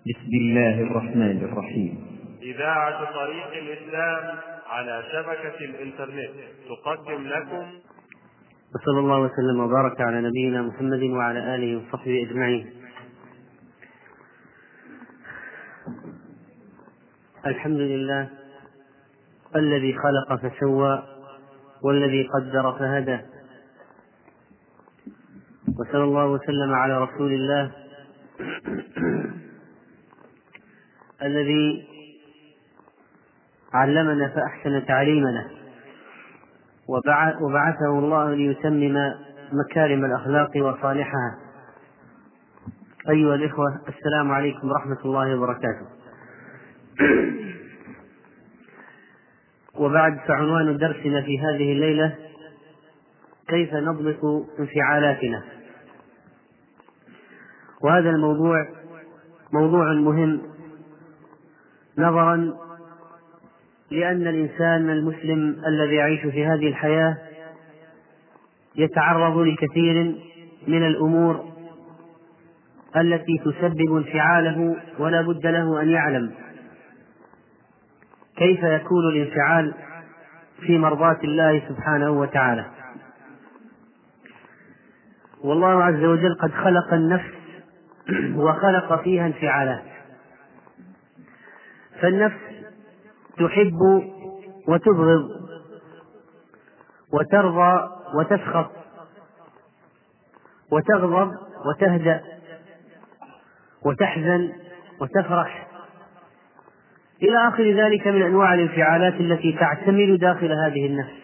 بسم الله الرحمن الرحيم. إذاعة طريق الإسلام على شبكة الإنترنت تقدم لكم. وصلى الله وسلم وبارك على نبينا محمد وعلى آله وصحبه أجمعين. الحمد لله الذي خلق فسوى والذي قدر فهدى. وصلى الله وسلم على رسول الله. الذي علمنا فأحسن تعليمنا وبعثه الله ليتمم مكارم الأخلاق وصالحها. أيها الإخوة السلام عليكم ورحمة الله وبركاته. وبعد فعنوان درسنا في هذه الليلة كيف نضبط انفعالاتنا. وهذا الموضوع موضوع مهم نظرا لأن الإنسان المسلم الذي يعيش في هذه الحياة يتعرض لكثير من الأمور التي تسبب انفعاله ولا بد له أن يعلم. كيف يكون الانفعال في مرضاة الله سبحانه وتعالى؟ والله عز وجل قد خلق النفس وخلق فيها انفعالات فالنفس تحب وتبغض وترضى وتسخط وتغضب وتهدأ وتحزن وتفرح. إلى آخر ذلك من أنواع الانفعالات التي تعتمل داخل هذه النفس.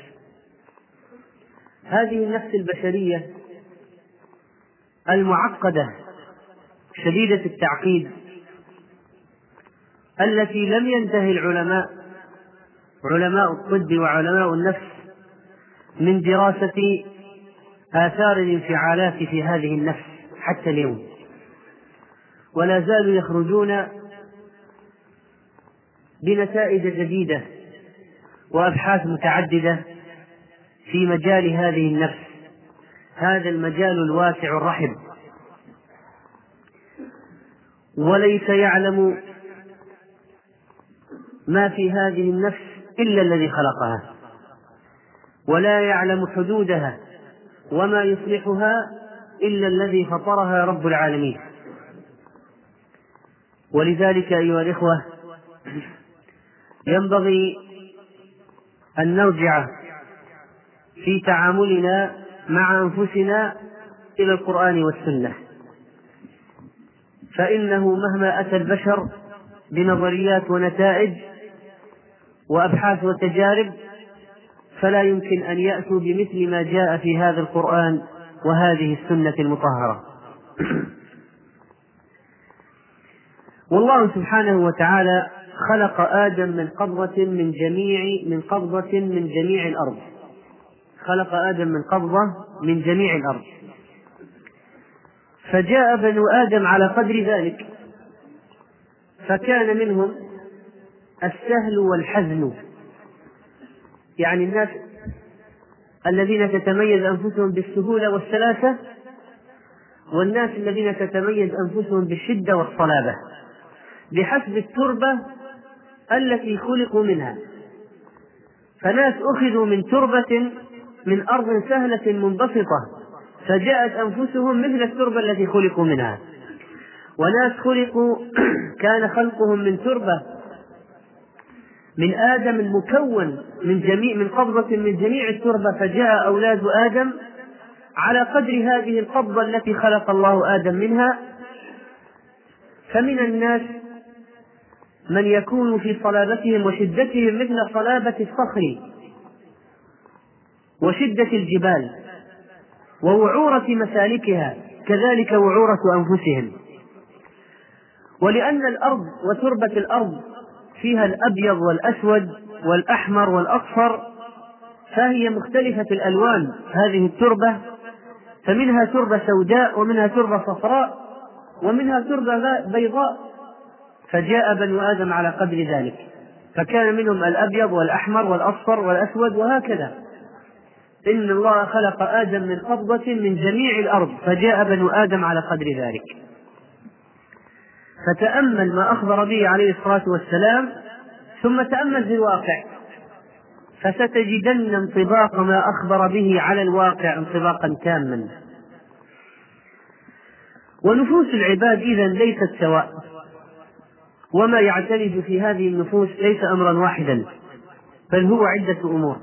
هذه النفس البشرية المعقدة شديدة التعقيد التي لم ينتهي العلماء علماء الطب وعلماء النفس من دراسة آثار الانفعالات في هذه النفس حتى اليوم. ولا زالوا يخرجون بنتائج جديدة وأبحاث متعددة في مجال هذه النفس. هذا المجال الواسع الرحب. وليس يعلم ما في هذه النفس إلا الذي خلقها. ولا يعلم حدودها وما يصلحها إلا الذي فطرها رب العالمين. ولذلك أيها الإخوة ينبغي أن نرجع في تعاملنا مع أنفسنا إلى القرآن والسنة. فإنه مهما أتى البشر بنظريات ونتائج وأبحاث وتجارب فلا يمكن أن يأتوا بمثل ما جاء في هذا القرآن وهذه السنة المطهرة. والله سبحانه وتعالى خلق آدم من قبضة من جميع من قبضة من جميع الأرض. خلق آدم من قبضة من جميع الأرض. فجاء بنو آدم على قدر ذلك. فكان منهم السهل والحزن. يعني الناس الذين تتميز أنفسهم بالسهولة والسلاسة والناس الذين تتميز أنفسهم بالشدة والصلابة بحسب التربة التي خلقوا منها. فناس أخذوا من تربة من أرض سهلة منبسطة فجاءت أنفسهم مثل التربة التي خلقوا منها. وناس خلقوا كان خلقهم من تربة من آدم المكون من جميع من قبضة من جميع التربة فجاء أولاد آدم على قدر هذه القبضة التي خلق الله آدم منها. فمن الناس من يكون في صلابتهم وشدتهم مثل صلابة الصخر وشدة الجبال ووعورة مسالكها كذلك وعورة أنفسهم. ولأن الأرض وتربة الأرض فيها الأبيض والأسود والأحمر والأصفر فهي مختلفة الألوان هذه التربة فمنها تربة سوداء ومنها تربة صفراء ومنها تربة بيضاء فجاء بنو آدم على قدر ذلك فكان منهم الأبيض والأحمر والأصفر والأسود وهكذا. إن الله خلق آدم من قبضة من جميع الأرض فجاء بنو آدم على قدر ذلك. فتأمل ما أخبر به عليه الصلاة والسلام ثم تأمل في الواقع. فستجدن انطباق ما أخبر به على الواقع انطباقا تاما ونفوس العباد إذا ليست سواء. وما يعترج في هذه النفوس ليس أمرا واحدا بل هو عدة أمور.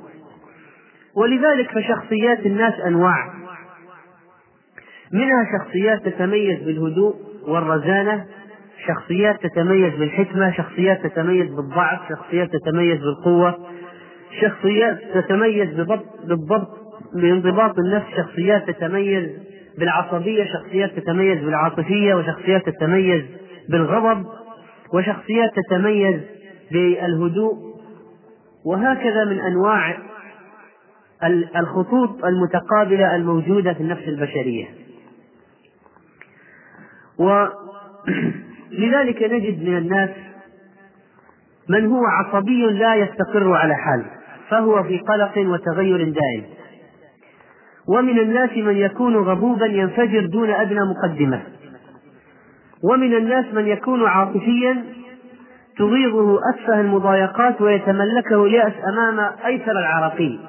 ولذلك فشخصيات الناس أنواع. منها شخصيات تتميز بالهدوء والرزانة شخصيات تتميز بالحكمة شخصيات تتميز بالضعف شخصيات تتميز بالقوة شخصيات تتميز بضبط بالضبط بانضباط النفس شخصيات تتميز بالعصبية شخصيات تتميز بالعاطفية وشخصيات تتميز بالغضب وشخصيات تتميز بالهدوء. وهكذا من أنواع الخطوط المتقابلة الموجودة في النفس البشرية. ولذلك نجد من الناس من هو عصبي لا يستقر على حال فهو في قلق وتغير دائم. ومن الناس من يكون غضوبا ينفجر دون أدنى مقدمة. ومن الناس من يكون عاطفيا تغيظه اتفه المضايقات ويتملكه اليأس أمام أيسر العراقيل.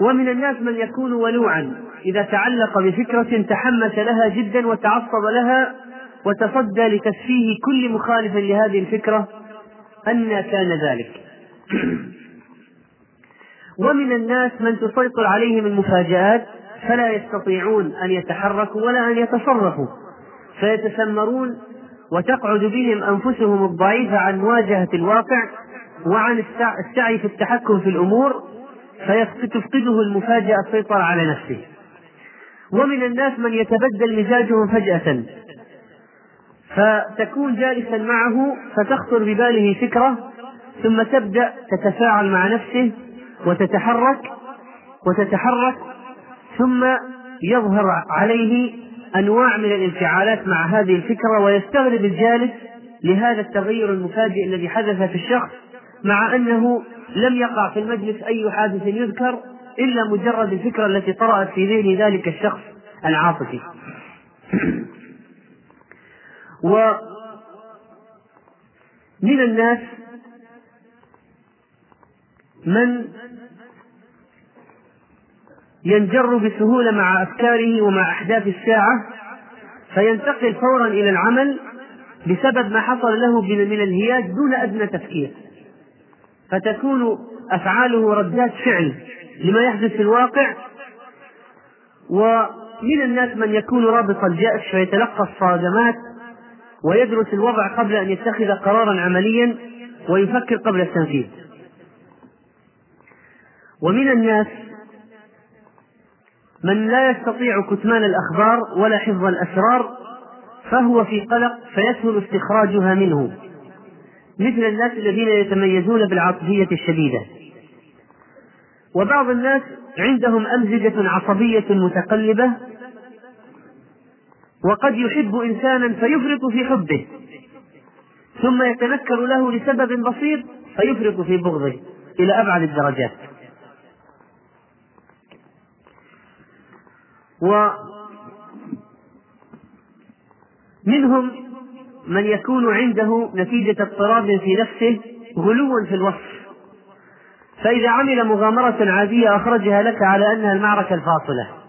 ومن الناس من يكون ولوعا إذا تعلق بفكرة تحمس لها جدا وتعصب لها وتصدى لتسفيه كل مخالف لهذه الفكرة أن كان ذلك. ومن الناس من تسيطر عليهم المفاجآت فلا يستطيعون أن يتحركوا ولا أن يتصرفوا فيتسمرون وتقعد بهم أنفسهم الضعيفة عن مواجهة الواقع وعن السعي في التحكم في الأمور فتفقده المفاجأة السيطرة على نفسه. ومن الناس من يتبدل مزاجهم فجأة فتكون جالسا معه فتخطر بباله فكرة ثم تبدأ تتفاعل مع نفسه وتتحرك وتتحرك ثم يظهر عليه أنواع من الانفعالات مع هذه الفكرة ويستغرب الجالس لهذا التغير المفاجئ الذي حدث في الشخص مع أنه لم يقع في المجلس أي حادث يذكر إلا مجرد الفكرة التي طرأت في ذهن ذلك الشخص العاطفي. ومن الناس من ينجر بسهولة مع أفكاره ومع أحداث الساعة فينتقل فورا إلى العمل بسبب ما حصل له من الهياج دون أدنى تفكير. فتكون أفعاله ردات فعل لما يحدث في الواقع. ومن الناس من يكون رابط الجأش فيتلقى الصادمات ويدرس الوضع قبل أن يتخذ قرارا عمليا ويفكر قبل التنفيذ. ومن الناس من لا يستطيع كتمان الأخبار ولا حفظ الأسرار فهو في قلق فيسهل استخراجها منه مثل الناس الذين يتميزون بالعاطفية الشديدة. وبعض الناس عندهم أمزجة عصبية متقلبة وقد يحب إنسانا فيفرط في حبه ثم يتنكر له لسبب بسيط فيفرط في بغضه إلى أبعد الدرجات. ومنهم من يكون عنده نتيجة اضطراب في نفسه غلو في الوصف. فإذا عمل مغامرة عادية أخرجها لك على أنها المعركة الفاصلة.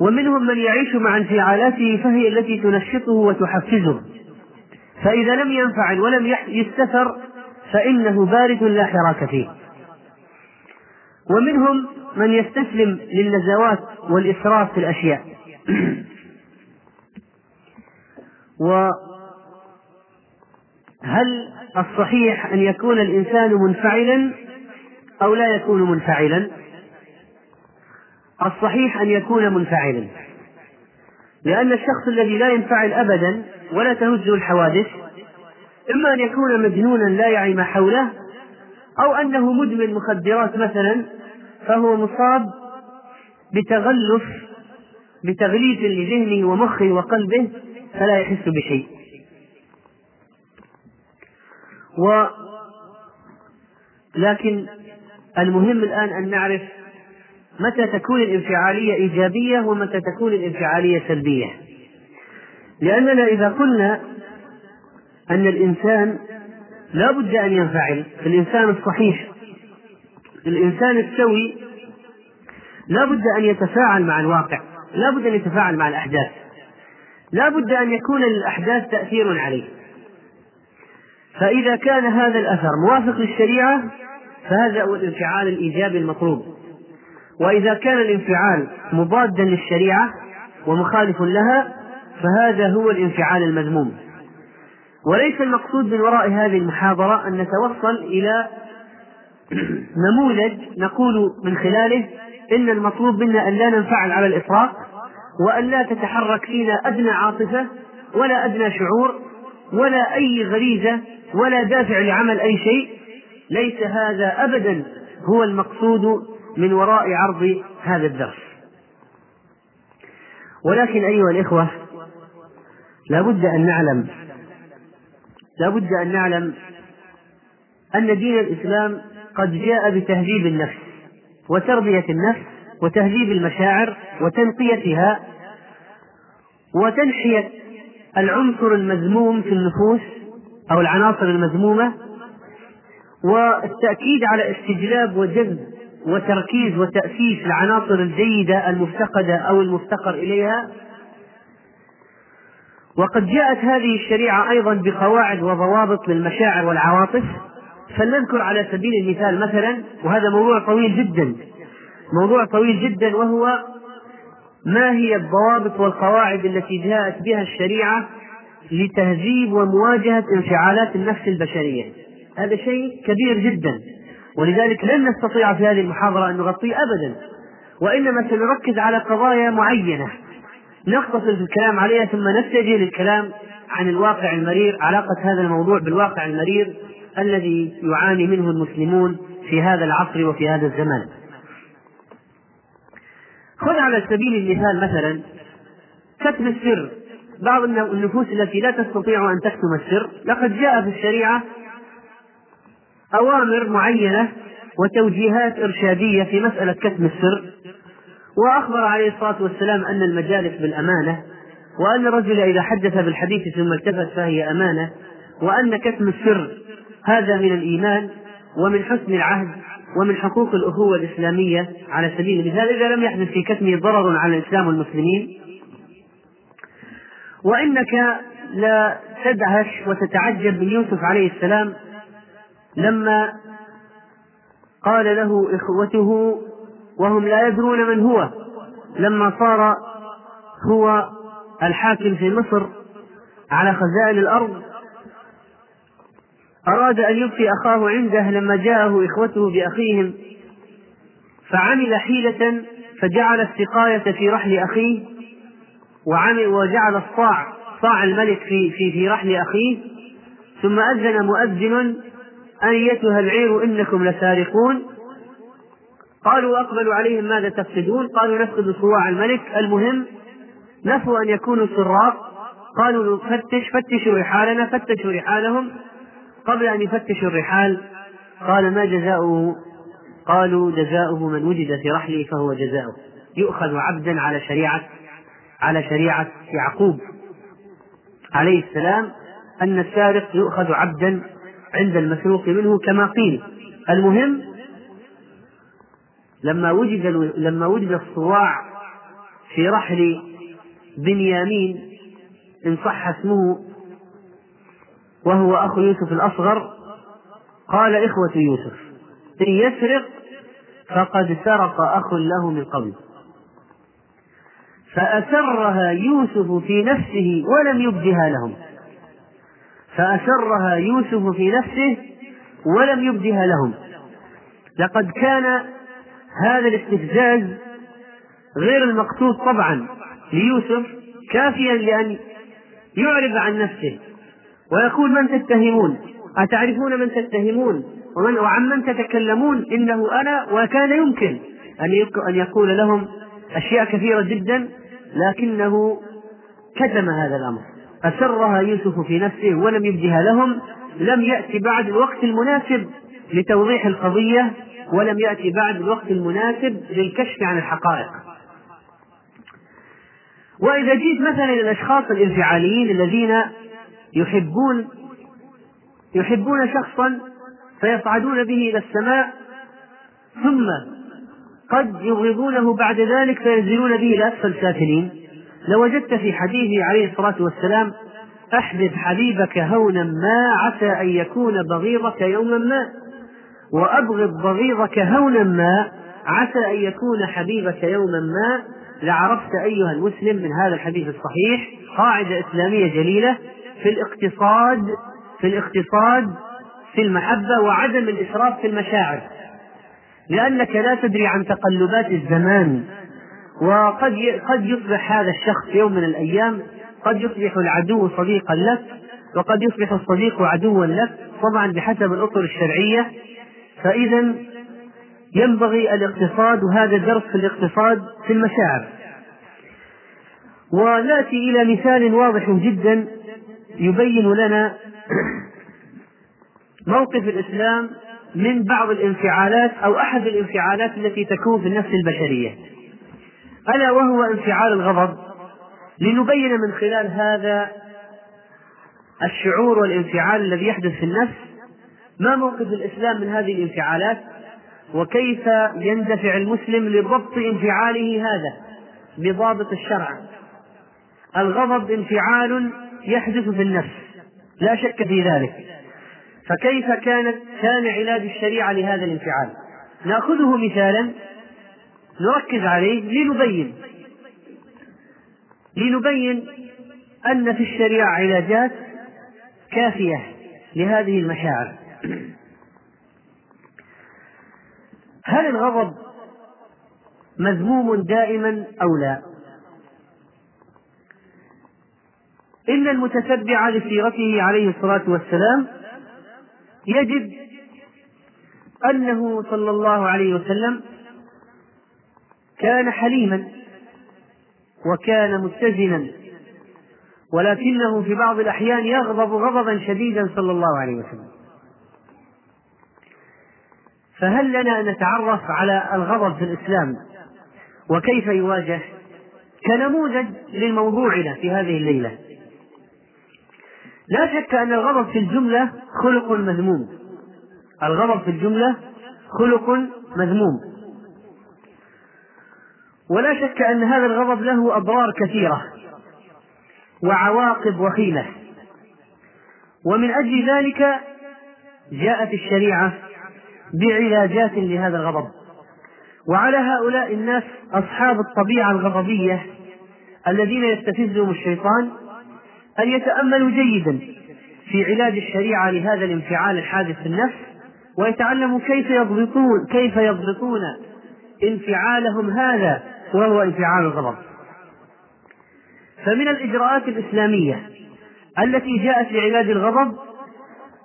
ومنهم من يعيش مع انفعالاته فهي التي تنشطه وتحفزه. فإذا لم ينفعل ولم يستثر فإنه بارد لا حراك فيه. ومنهم من يستسلم للنزوات والإسراف في الأشياء. وهل الصحيح أن يكون الإنسان منفعلا أو لا يكون منفعلا؟ الصحيح أن يكون منفعلا. لأن الشخص الذي لا ينفعل أبدا ولا تهزه الحوادث إما أن يكون مجنونا لا يعي ما حوله أو أنه مدمن مخدرات مثلا فهو مصاب بتغلف بتغليف لذهنه ومخه وقلبه فلا يحس بشيء. و لكن المهم الآن أن نعرف متى تكون الانفعالية إيجابية ومتى تكون الانفعالية سلبية؟ لأننا إذا قلنا أن الإنسان لا بد أن ينفعل الإنسان الصحيح الإنسان السوي لا بد أن يتفاعل مع الواقع لا بد أن يتفاعل مع الأحداث لا بد أن يكون للأحداث تأثير عليه. فإذا كان هذا الأثر موافق للشريعة فهذا هو الانفعال الإيجابي المطلوب. وإذا كان الانفعال مضادا للشريعة ومخالف لها فهذا هو الانفعال المذموم. وليس المقصود من وراء هذه المحاضرة أن نتوصل إلى نموذج نقول من خلاله إن المطلوب منا أن لا ننفعل على الإطلاق وأن لا تتحرك فينا أدنى عاطفة ولا أدنى شعور ولا أي غريزة ولا دافع لعمل أي شيء. ليس هذا أبدا هو المقصود من وراء عرض هذا الدرس. ولكن أيها الإخوة لا بد أن نعلم لا بد أن نعلم أن دين الإسلام قد جاء بتهذيب النفس وتربية النفس وتهذيب المشاعر وتنقيتها وتنحية العنصر المذموم في النفوس أو العناصر المذمومة والتأكيد على استجلاب وجذب وتركيز وتأسيس العناصر الجيدة المفتقدة أو المفتقر إليها. وقد جاءت هذه الشريعة أيضا بقواعد وضوابط للمشاعر والعواطف. فلنذكر على سبيل المثال مثلا وهذا موضوع طويل جدا موضوع طويل جدا وهو ما هي الضوابط والقواعد التي جاءت بها الشريعة لتهذيب ومواجهة انفعالات النفس البشرية. هذا شيء كبير جدا. ولذلك لن نستطيع في هذه المحاضرة أن نغطيه أبدا وإنما سنركز على قضايا معينة. نختصر في الكلام عليها ثم نتجه للكلام عن الواقع المرير علاقة هذا الموضوع بالواقع المرير الذي يعاني منه المسلمون في هذا العصر وفي هذا الزمان. خذ على سبيل المثال مثلا كتم السر. بعض النفوس التي لا تستطيع أن تكتم السر. لقد جاء في الشريعة أوامر معينة وتوجيهات إرشادية في مسألة كتم السر وأخبر عليه الصلاة والسلام أن المجالس بالأمانة وأن الرجل إذا حدث بالحديث ثم التفت فهي أمانة وأن كتم السر هذا من الإيمان ومن حسن العهد ومن حقوق الأخوة الإسلامية على سبيل المثال إذا لم يحدث في كتمه ضرر على الإسلام والمسلمين. وإنك لا تدهش وتتعجب من يوسف عليه السلام لما قال له إخوته وهم لا يدرون من هو لما صار هو الحاكم في مصر على خزائن الأرض أراد أن يبقي أخاه عنده لما جاءه إخوته بأخيهم فعمل حيلة فجعل السقاية في رحل أخيه وعمل وجعل الصاع صاع الملك في في في رحل أخيه ثم أذن مؤذن أيتها العير إنكم لسارقون؟ قالوا أقبلوا عليهم ماذا تفقدون؟ قالوا نفقد صواع الملك. المهم نفوا أن يكونوا سراق قالوا فتش فتشوا رحالنا فتشوا رحالهم. قبل أن يفتشوا الرحال قال ما جزاؤه؟ قالوا جزاؤه من وجد في رحله فهو جزاؤه. يؤخذ عبدا على شريعة على شريعة يعقوب عليه السلام أن السارق يؤخذ عبدا عند المسروق منه كما قيل. المهم لما وجد لما وجد الصواع في رحل بنيامين إن صح اسمه وهو أخو يوسف الأصغر قال إخوة يوسف إن يسرق فقد سرق أخ له من قبل. فأسرها يوسف في نفسه ولم يبدها لهم. فأسرها يوسف في نفسه ولم يبدها لهم. لقد كان هذا الاستفزاز غير المقصود طبعا ليوسف كافيا لأن يعرض عن نفسه ويقول من تتهمون؟ أتعرفون من تتهمون؟ ومن وعن من تتكلمون؟ إنه أنا وكان يمكن أن يقول لهم أشياء كثيرة جدا لكنه كتم هذا الأمر. أسرها يوسف في نفسه ولم يبدها لهم لم يأتي بعد الوقت المناسب لتوضيح القضية ولم يأتي بعد الوقت المناسب للكشف عن الحقائق. وإذا جيت مثلا إلى الأشخاص الانفعاليين الذين يحبون يحبون شخصا فيصعدون به إلى السماء ثم قد يبغضونه بعد ذلك فينزلون به إلى أسفل سافلين لوجدت في حديثه عليه الصلاة والسلام أحبب حبيبك هونا ما عسى أن يكون بغيضك يوما ما وأبغض بغيضك هونا ما عسى أن يكون حبيبك يوما ما. لعرفت أيها المسلم من هذا الحديث الصحيح قاعدة إسلامية جليلة في الاقتصاد في الاقتصاد في المحبة وعدم الإسراف في المشاعر. لأنك لا تدري عن تقلبات الزمان. وقد قد يصبح هذا الشخص يوم من الأيام قد يصبح العدو صديقا لك وقد يصبح الصديق عدوا لك طبعا بحسب الأطر الشرعية. فإذا ينبغي الاقتصاد وهذا درس في الاقتصاد في المشاعر. ونأتي إلى مثال واضح جدا يبين لنا موقف الإسلام من بعض الانفعالات أو أحد الانفعالات التي تكون في النفس البشرية. ألا وهو انفعال الغضب. لنبين من خلال هذا الشعور والانفعال الذي يحدث في النفس ما موقف الإسلام من هذه الانفعالات وكيف يندفع المسلم لضبط انفعاله هذا بضابط الشرع. الغضب انفعال يحدث في النفس لا شك في ذلك. فكيف كانت كان علاج الشريعة لهذا الانفعال؟ نأخذه مثالا نركز عليه لنبين لنبين أن في الشريعة علاجات كافية لهذه المشاعر هل الغضب مذموم دائما أو لا؟ إن المتتبع لسيرته عليه الصلاة والسلام يجد أنه صلى الله عليه وسلم كان حليما وكان متزنا ولكنه في بعض الأحيان يغضب غضبا شديدا صلى الله عليه وسلم. فهل لنا أن نتعرف على الغضب في الإسلام وكيف يواجه؟ كنموذج لموضوعنا في هذه الليلة. لا شك أن الغضب في الجملة خلق مذموم. الغضب في الجملة خلق مذموم. ولا شك أن هذا الغضب له أضرار كثيرة وعواقب وخيمة. ومن أجل ذلك جاءت الشريعة بعلاجات لهذا الغضب. وعلى هؤلاء الناس أصحاب الطبيعة الغضبية الذين يستفزهم الشيطان أن يتأملوا جيدا في علاج الشريعة لهذا الانفعال الحادث في النفس ويتعلموا كيف يضبطون كيف يضبطون انفعالهم هذا وهو انفعال الغضب. فمن الإجراءات الإسلامية التي جاءت لعلاج الغضب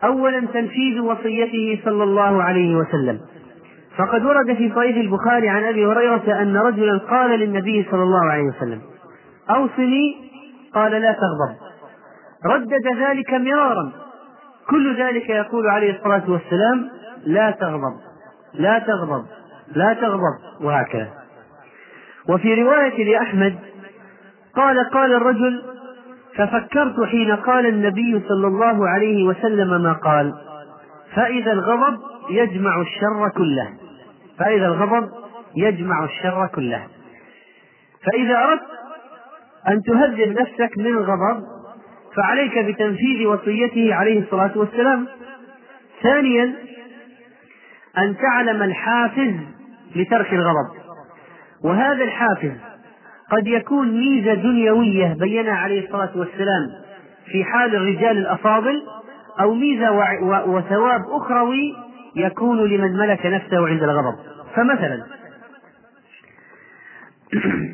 أولا تنفيذ وصيته صلى الله عليه وسلم. فقد ورد في صحيح البخاري عن أبي هريرة أن رجلا قال للنبي صلى الله عليه وسلم أوصني قال لا تغضب ردد ذلك مرارا. كل ذلك يقول عليه الصلاة والسلام لا تغضب لا تغضب لا تغضب وهكذا. وفي رواية لأحمد قال قال الرجل ففكرت حين قال النبي صلى الله عليه وسلم ما قال فإذا الغضب يجمع الشر كله فإذا الغضب يجمع الشر كله. فإذا أردت أن تهذب نفسك من الغضب فعليك بتنفيذ وصيته عليه الصلاة والسلام. ثانيا أن تعلم الحافز لترك الغضب. وهذا الحافز قد يكون ميزة دنيوية بينها عليه الصلاة والسلام في حال الرجال الأفاضل أو ميزة وثواب أخروي يكون لمن ملك نفسه عند الغضب. فمثلا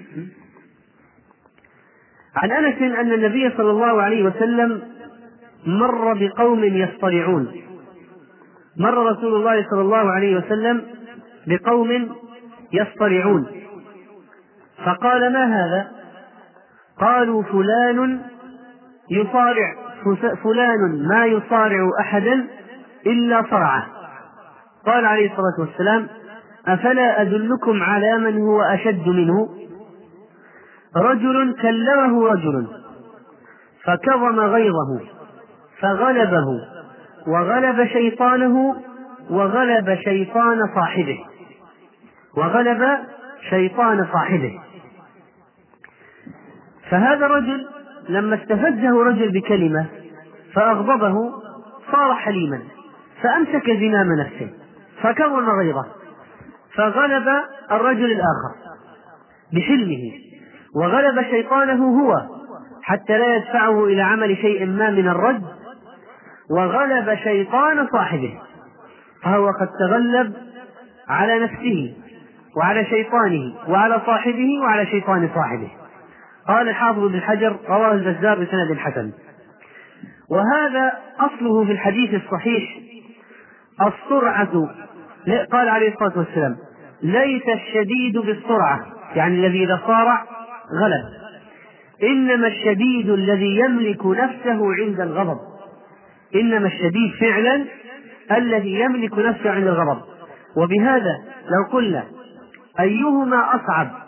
عن أنس أن النبي صلى الله عليه وسلم مر بقوم يصطرعون مر رسول الله صلى الله عليه وسلم بقوم يصطرعون فقال ما هذا؟ قالوا فلان يصارع فلان ما يصارع أحدا إلا صرعه. قال عليه الصلاة والسلام أفلا أدلكم على من هو أشد منه؟ رجل كلمه رجل فكظم غيظه فغلبه وغلب شيطانه وغلب شيطان صاحبه وغلب شيطان صاحبه. فهذا الرجل لما استفزه رجل بكلمة فأغضبه صار حليما فأمسك زمام نفسه فكظم غيظه فغلب الرجل الآخر بحلمه وغلب شيطانه هو حتى لا يدفعه إلى عمل شيء ما من الرد وغلب شيطان صاحبه فهو قد تغلب على نفسه وعلى شيطانه وعلى صاحبه وعلى شيطان صاحبه. قال الحافظ بن حجر رواه البزار بسند حسن. وهذا أصله في الحديث الصحيح. السرعة قال عليه الصلاة والسلام ليس الشديد بالسرعة يعني الذي إذا صارع غلب. إنما الشديد الذي يملك نفسه عند الغضب. إنما الشديد فعلا الذي يملك نفسه عند الغضب. وبهذا لو قلنا أيهما أصعب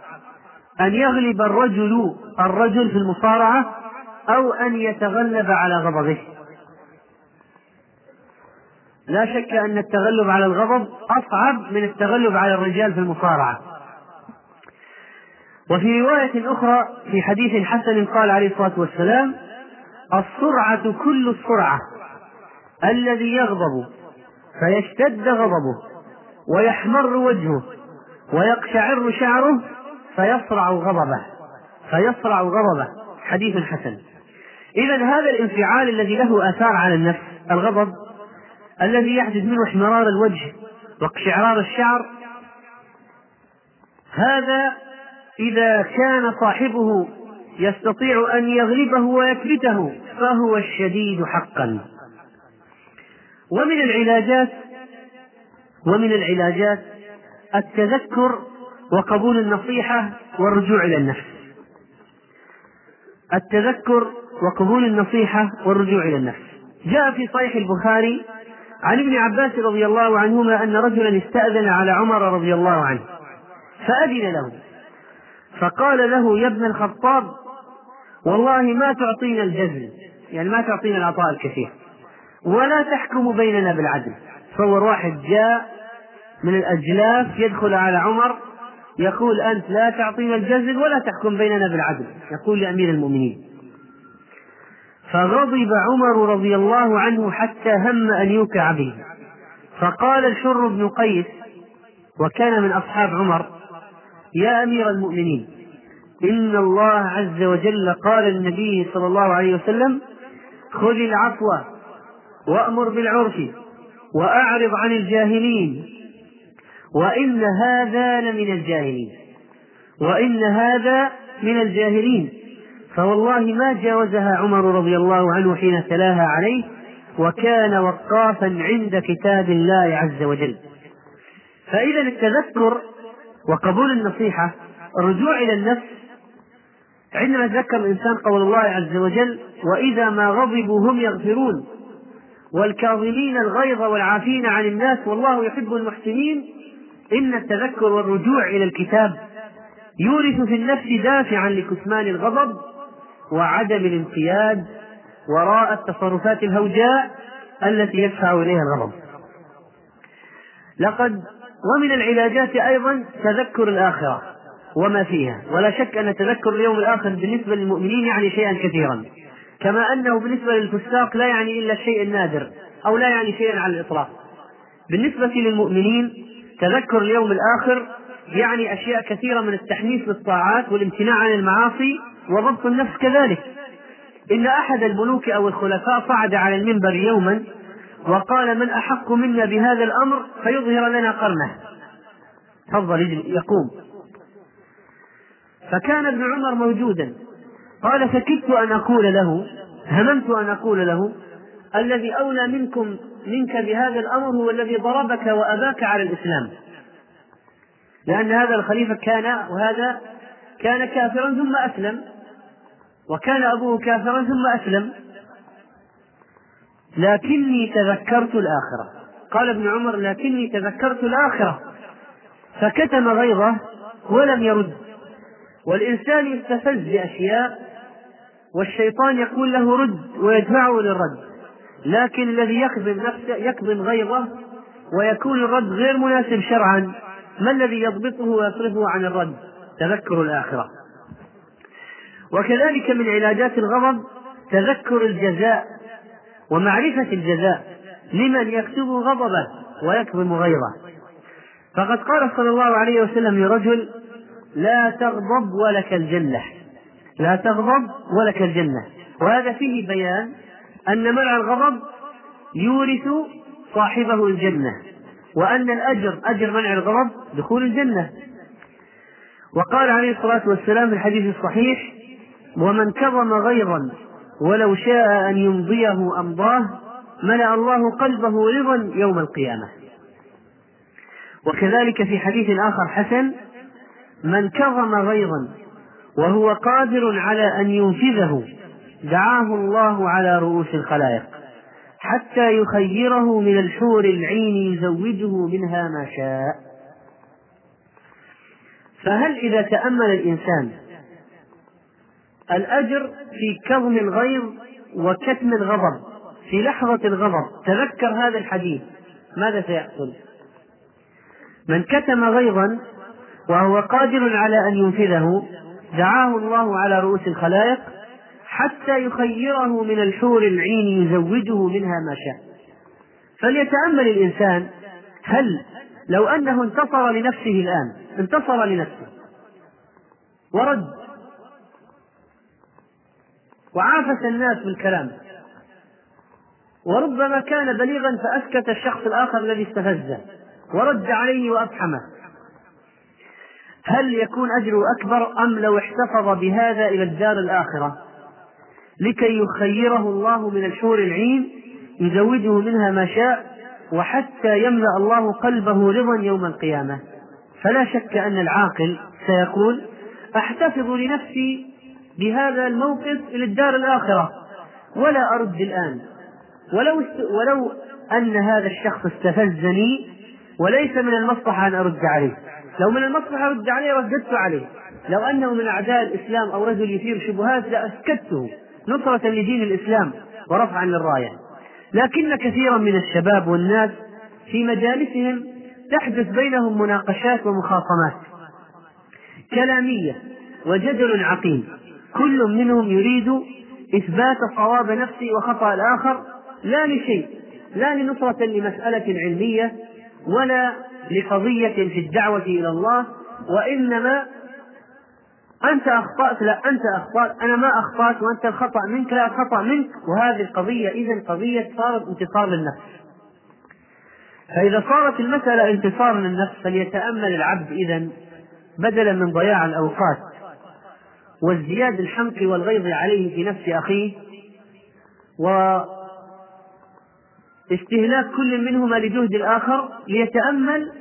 أن يغلب الرجل الرجل في المصارعة أو أن يتغلب على غضبه. لا شك أن التغلب على الغضب أصعب من التغلب على الرجال في المصارعة. وفي رواية أخرى في حديث حسن قال عليه الصلاة والسلام السرعة كل السرعة الذي يغضب فيشتد غضبه ويحمر وجهه ويقشعر شعره فيصرع غضبه. فيصرع غضبه. حديث حسن. إذا هذا الانفعال الذي له آثار على النفس الغضب الذي يحدث منه احمرار الوجه واقشعرار الشعر هذا إذا كان صاحبه يستطيع أن يغلبه ويكبته فهو الشديد حقا. ومن العلاجات ومن العلاجات التذكر وقبول النصيحة والرجوع إلى النفس. التذكر وقبول النصيحة والرجوع إلى النفس. جاء في صحيح البخاري عن ابن عباس رضي الله عنهما أن رجلا استأذن على عمر رضي الله عنه فأذن له. فقال له يا ابن الخطاب والله ما تعطينا الجزل يعني ما تعطينا العطاء الكثير ولا تحكم بيننا بالعدل. تصور واحد جاء من الأجلاف يدخل على عمر يقول أنت لا تعطينا الجزل ولا تحكم بيننا بالعدل. يقول لأمير المؤمنين. فغضب عمر رضي الله عنه حتى هم أن يوقع به. فقال الحر بن قيس وكان من أصحاب عمر يا أمير المؤمنين إن الله عز وجل قال للنبي صلى الله عليه وسلم خذ العفو وأمر بالعرف وأعرض عن الجاهلين. وإن هذا لمن الجاهلين. وإن هذا من الجاهلين. فوالله ما جاوزها عمر رضي الله عنه حين تلاها عليه وكان وقافا عند كتاب الله عز وجل. فإذا التذكر وقبول النصيحة الرجوع إلى النفس. عندما يتذكر الإنسان قول الله عز وجل وإذا ما غضبوا هم يغفرون. والكاظمين الغيظ والعافين عن الناس والله يحب المحسنين. إن التذكر والرجوع إلى الكتاب يورث في النفس دافعا لكتمان الغضب وعدم الانقياد وراء التصرفات الهوجاء التي يدفع إليها الغضب. لقد ومن العلاجات أيضا تذكر الآخرة وما فيها. ولا شك أن تذكر اليوم الآخر بالنسبة للمؤمنين يعني شيئا كثيرا. كما أنه بالنسبة للفساق لا يعني إلا الشيء النادر أو لا يعني شيئا على الإطلاق. بالنسبة للمؤمنين تذكر اليوم الآخر يعني أشياء كثيرة من التحميس للطاعات والامتناع عن المعاصي وضبط النفس كذلك. إن أحد الملوك أو الخلفاء صعد على المنبر يوما وقال من أحق منا بهذا الأمر فيظهر لنا قرنه. تفضل يقوم. فكان ابن عمر موجودا. قال فكدت أن أقول له هممت أن أقول له الذي أولى منكم منك بهذا الأمر هو الذي ضربك وأباك على الإسلام. لأن هذا الخليفة كان وهذا كان كافرا ثم أسلم. وكان أبوه كافرا ثم أسلم. لكني تذكرت الآخرة. قال ابن عمر لكني تذكرت الآخرة. فكتم غيظه ولم يرد. والإنسان يستفز بأشياء والشيطان يقول له رد ويدفعه للرد. لكن الذي يكظم نفسه يكظم غيظه ويكون الرد غير مناسب شرعا ما الذي يضبطه ويصرفه عن الرد؟ تذكر الآخرة. وكذلك من علاجات الغضب تذكر الجزاء ومعرفة الجزاء لمن يكتب غضبه ويكظم غيظه فقد قال صلى الله عليه وسلم لرجل لا تغضب ولك الجنة. لا تغضب ولك الجنة. وهذا فيه بيان أن منع الغضب يورث صاحبه الجنة وأن الأجر أجر منع الغضب دخول الجنة. وقال عليه الصلاة والسلام في الحديث الصحيح ومن كظم غيظا ولو شاء أن يمضيه أمضاه ملأ الله قلبه رضا يوم القيامة. وكذلك في حديث آخر حسن من كظم غيظا وهو قادر على أن ينفذه دعاه الله على رؤوس الخلائق حتى يخيره من الحور العين يزوجه منها ما شاء فهل إذا تأمل الإنسان الأجر في كظم الغيظ وكتم الغضب في لحظة الغضب تذكر هذا الحديث ماذا سيحصل؟ من كتم غيظا وهو قادر على أن ينفذه دعاه الله على رؤوس الخلائق حتى يخيره من الحور العين يزوجه منها ما شاء. فليتأمل الإنسان هل لو أنه انتصر لنفسه الآن انتصر لنفسه ورد وعافس الناس بالكلام وربما كان بليغا فأسكت الشخص الآخر الذي استفزه ورد عليه وأفحمه. هل يكون أجره أكبر أم لو احتفظ بهذا إلى الدار الآخرة؟ لكي يخيره الله من الحور العين يزوجه منها ما شاء وحتى يملأ الله قلبه رضا يوم القيامة. فلا شك أن العاقل سيقول أحتفظ لنفسي بهذا الموقف إلى الدار الآخرة ولا أرد الآن. ولو ولو أن هذا الشخص استفزني وليس من المصلحة أن أرد عليه. لو من المصلحة أرد عليه رددت عليه. لو أنه من أعداء الإسلام أو رجل يثير شبهات لأسكته. نصرة لدين الإسلام ورفعا للراية. لكن كثيرا من الشباب والناس في مجالسهم تحدث بينهم مناقشات ومخاصمات. كلامية وجدل عقيم. كل منهم يريد إثبات صواب نفسه وخطأ الآخر لا لشيء لا لنصرة لمسألة علمية ولا لقضية في الدعوة إلى الله وإنما أنت أخطأت لا أنت أخطأت. أنا ما أخطأت وأنت الخطأ منك لا الخطأ منك. وهذه القضية إذا قضية صارت انتصار للنفس. فإذا صارت المسألة انتصار للنفس فليتأمل العبد إذا بدلا من ضياع الأوقات وازدياد الحمق والغيظ عليه في نفس أخيه واستهلاك كل منهما لجهد الآخر ليتأمل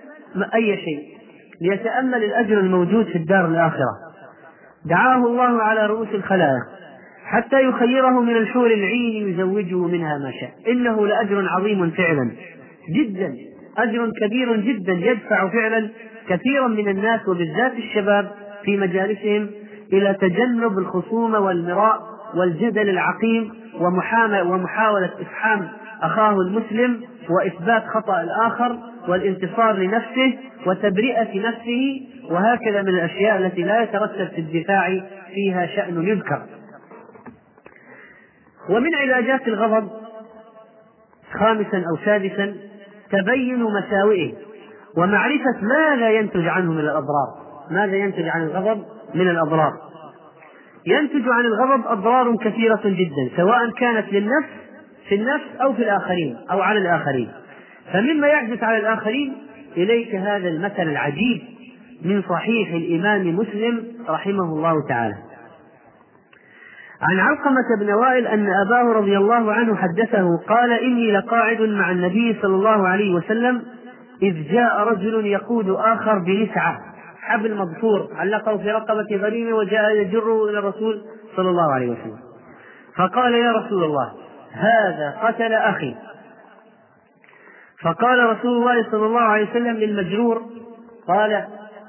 أي شيء؟ ليتأمل الأجر الموجود في الدار الآخرة. دعاه الله على رؤوس الخلائق حتى يخيره من الحور العين يزوجه منها ما شاء. إنه لأجر عظيم فعلا. جدا. أجر كبير جدا يدفع فعلا كثيرا من الناس وبالذات الشباب في مجالسهم إلى تجنب الخصومة والمراء والجدل العقيم ومحاولة إفحام أخاه المسلم وإثبات خطأ الآخر والانتصار لنفسه وتبرئة نفسه وهكذا من الأشياء التي لا يترتب في الدفاع فيها شأن يذكر. ومن علاجات الغضب خامسا أو سادسا تبين مساوئه ومعرفة ماذا ينتج عنه من الأضرار. ماذا ينتج عن الغضب من الأضرار. ينتج عن الغضب أضرار كثيرة جدا سواء كانت للنفس في النفس أو في الآخرين أو على الآخرين. فمما يحدث على الآخرين إليك هذا المثل العجيب. من صحيح الإمام مسلم رحمه الله تعالى. عن علقمة بن وائل أن أباه رضي الله عنه حدثه قال إني لقاعد مع النبي صلى الله عليه وسلم إذ جاء رجل يقود آخر بنسعة حبل مضفور علقه في رقبة غريمه وجاء يجره إلى الرسول صلى الله عليه وسلم. فقال يا رسول الله هذا قتل أخي. فقال رسول الله صلى الله عليه وسلم للمجرور قال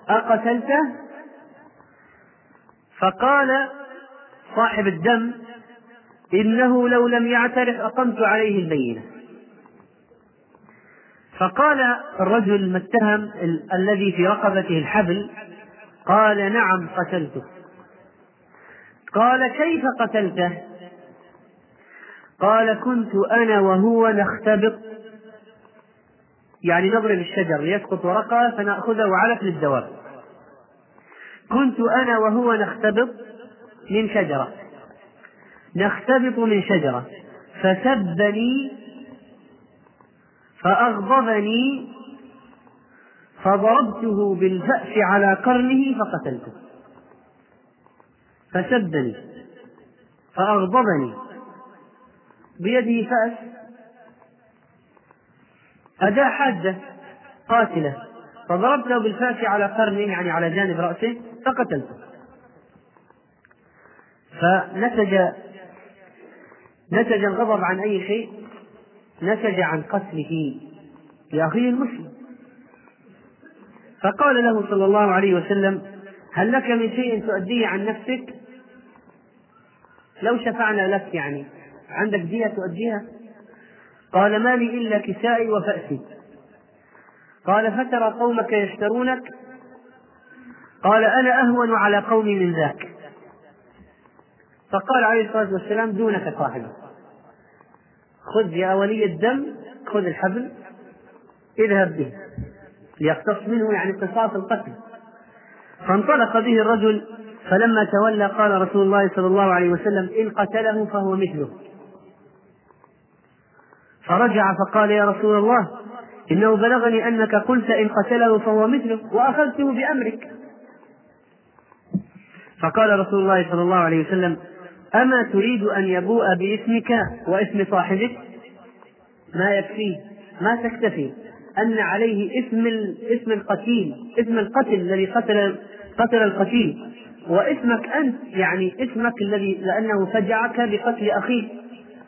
أقتلته؟ فقال صاحب الدم إنه لو لم يعترف أقمت عليه البينة. فقال الرجل المتهم الذي في رقبته الحبل قال نعم قتلته. قال كيف قتلته؟ قال كنت أنا وهو نختبط. يعني نضرب الشجر ليسقط ورقة فنأخذه علف للدواب كنت أنا وهو نختبط من شجرة. نختبط من شجرة. فسبني فأغضبني فضربته بالفأس على قرنه فقتلته. فسبني فأغضبني. بيده فأس. أداة حادة قاتلة. فضربته بالفأس على قرنه يعني على جانب رأسه فقتلته فنتج نتج الغضب عن أي شيء نتج عن قتله لأخيه المسلم. فقال له صلى الله عليه وسلم هل لك من شيء تؤديه عن نفسك؟ لو شفعنا لك يعني عندك دية تؤديها؟ قال ما لي إلا كسائي وفأسي. قال فترى قومك يشترونك. قال أنا أهون على قومي من ذاك. فقال عليه الصلاة والسلام دونك صاحبي خذ يا ولي الدم خذ الحبل اذهب به. ليقتص منه يعني قصاص القتل. فانطلق به الرجل فلما تولى قال رسول الله صلى الله عليه وسلم إن قتله فهو مثله. فرجع فقال يا رسول الله إنه بلغني أنك قلت إن قتله فهو مثله وأخذته بأمرك. فقال رسول الله صلى الله عليه وسلم أما تريد أن يبوء باسمك واسم صاحبك؟ ما يكفيه ما تكتفي أن عليه اسم اسم القتيل اسم القتل الذي قتل قتل القتيل واسمك أنت يعني اسمك الذي لأنه فجعك بقتل أخيك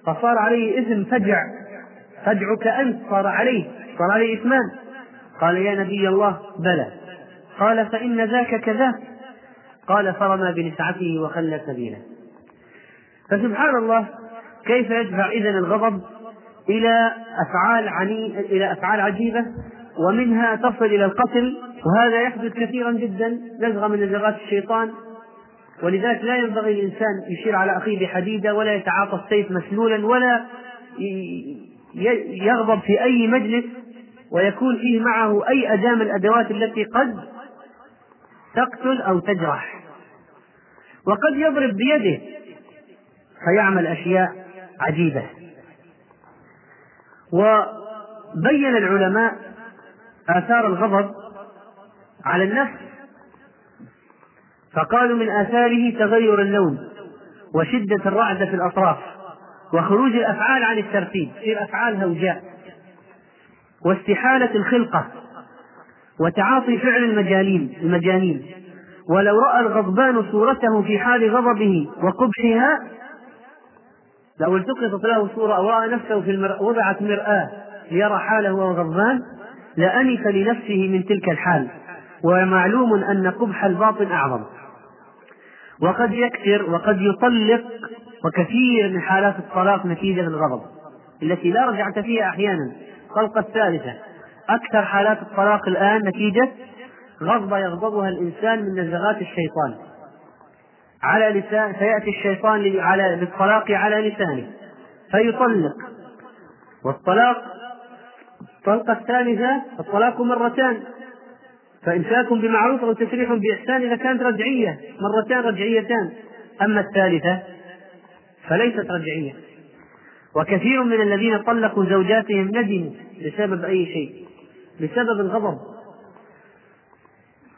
فصار عليه اسم فجع فجعك أنت صار عليه صار عليه اسمان قال يا نبي الله بلى. قال فإن ذاك كذاك قال فرمى بنسعته وخلى سبيله. فسبحان الله كيف يدفع إذا الغضب إلى أفعال عني إلى أفعال عجيبة ومنها تصل إلى القتل وهذا يحدث كثيرا جدا نزغة من نزغات الشيطان. ولذلك لا ينبغي للإنسان يشير على أخيه بحديدة ولا يتعاطى السيف مسلولا ولا يغضب في أي مجلس ويكون فيه معه أي أداة من الأدوات التي قد تقتل أو تجرح. وقد يضرب بيده فيعمل أشياء عجيبة. وبين العلماء آثار الغضب على النفس فقالوا من آثاره تغير اللون وشدة الرعدة في الأطراف. وخروج الأفعال عن الترتيب. تصير أفعال هوجاء واستحالة الخلقة وتعاطي فعل المجانين المجانين. ولو رأى الغضبان صورته في حال غضبه وقبحها لو التقطت له صورة أو رأى نفسه في المرأة وضعت مرآة ليرى حاله وهو غضبان لأنف لنفسه من تلك الحال. ومعلوم أن قبح الباطن أعظم. وقد يكثر وقد يطلق وكثير من حالات الطلاق نتيجة الغضب التي لا رجعة فيها أحيانا. الطلقة الثالثة أكثر حالات الطلاق الآن نتيجة غضبة يغضبها الإنسان من نزغات الشيطان. على لسان فيأتي الشيطان على بالطلاق على لسانه فيطلق. والطلاق الطلقة الثالثة الطلاق مرتان. فإمساك بمعروف أو تسريح بإحسان إذا كانت رجعية مرتان رجعيتان. أما الثالثة فليست رجعية. وكثير من الذين طلقوا زوجاتهم ندموا بسبب أي شيء بسبب الغضب.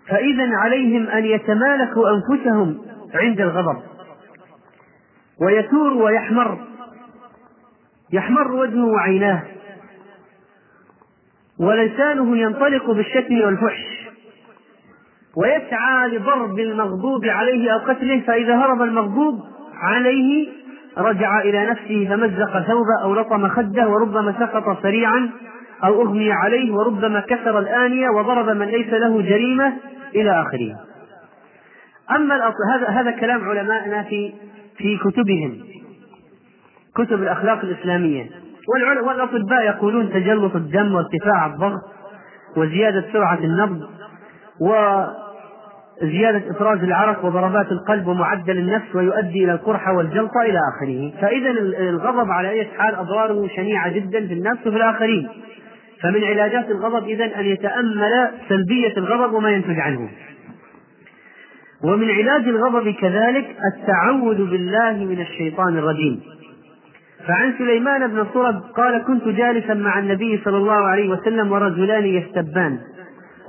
فإذا عليهم أن يتمالكوا أنفسهم عند الغضب. ويثور ويحمر. يحمر وجهه وعيناه. ولسانه ينطلق بالشتم والفحش. ويسعى لضرب المغضوب عليه أو قتله فإذا هرب المغضوب عليه رجع إلى نفسه فمزق ثوبه أو لطم خده وربما سقط سريعا أو أغمي عليه وربما كسر الآنية وضرب من ليس له جريمة إلى آخره. أما هذا هذا كلام علمائنا في في كتبهم كتب الأخلاق الإسلامية. والأطباء يقولون تجلط الدم وارتفاع الضغط وزيادة سرعة النبض وزيادة إفراز العرق وضربات القلب ومعدل النفس ويؤدي إلى القرحة والجلطة إلى آخره. فإذا الغضب على أي حال أضراره شنيعة جدا في النفس وفي الآخرين. فمن علاجات الغضب إذا أن يتأمل سلبية الغضب وما ينتج عنه. ومن علاج الغضب كذلك التعوذ بالله من الشيطان الرجيم. فعن سليمان بن صرد قال كنت جالسا مع النبي صلى الله عليه وسلم ورجلان يستبان.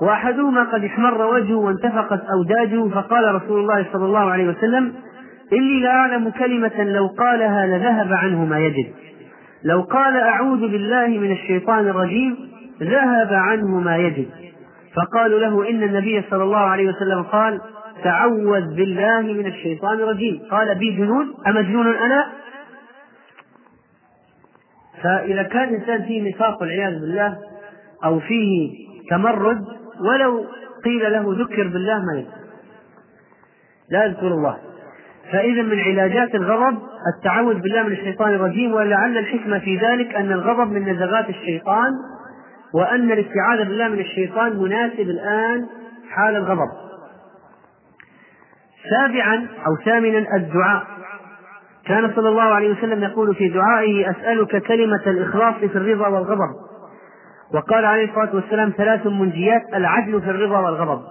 وأحدهما قد احمر وجهه وانتفقت اوداجه فقال رسول الله صلى الله عليه وسلم إني لاعلم كلمة لو قالها لذهب عنه ما يجد. لو قال أعوذ بالله من الشيطان الرجيم ذهب عنه ما يجد. فقالوا له إن النبي صلى الله عليه وسلم قال تعوذ بالله من الشيطان الرجيم. قال بي جنون أمجنون أنا؟ فإذا كان الإنسان فيه نفاق والعياذ بالله أو فيه تمرد ولو قيل له ذكر بالله ما يذكر لا يذكر الله. فإذا من علاجات الغضب التعوذ بالله من الشيطان الرجيم ولعل الحكمة في ذلك أن الغضب من نزغات الشيطان وأن الاستعاذة بالله من الشيطان مناسب الآن حال الغضب. سابعا أو ثامنا الدعاء. كان صلى الله عليه وسلم يقول في دعائه أسألك كلمة الإخلاص في الرضا والغضب. وقال عليه الصلاة والسلام ثلاث منجيات العدل في الرضا والغضب.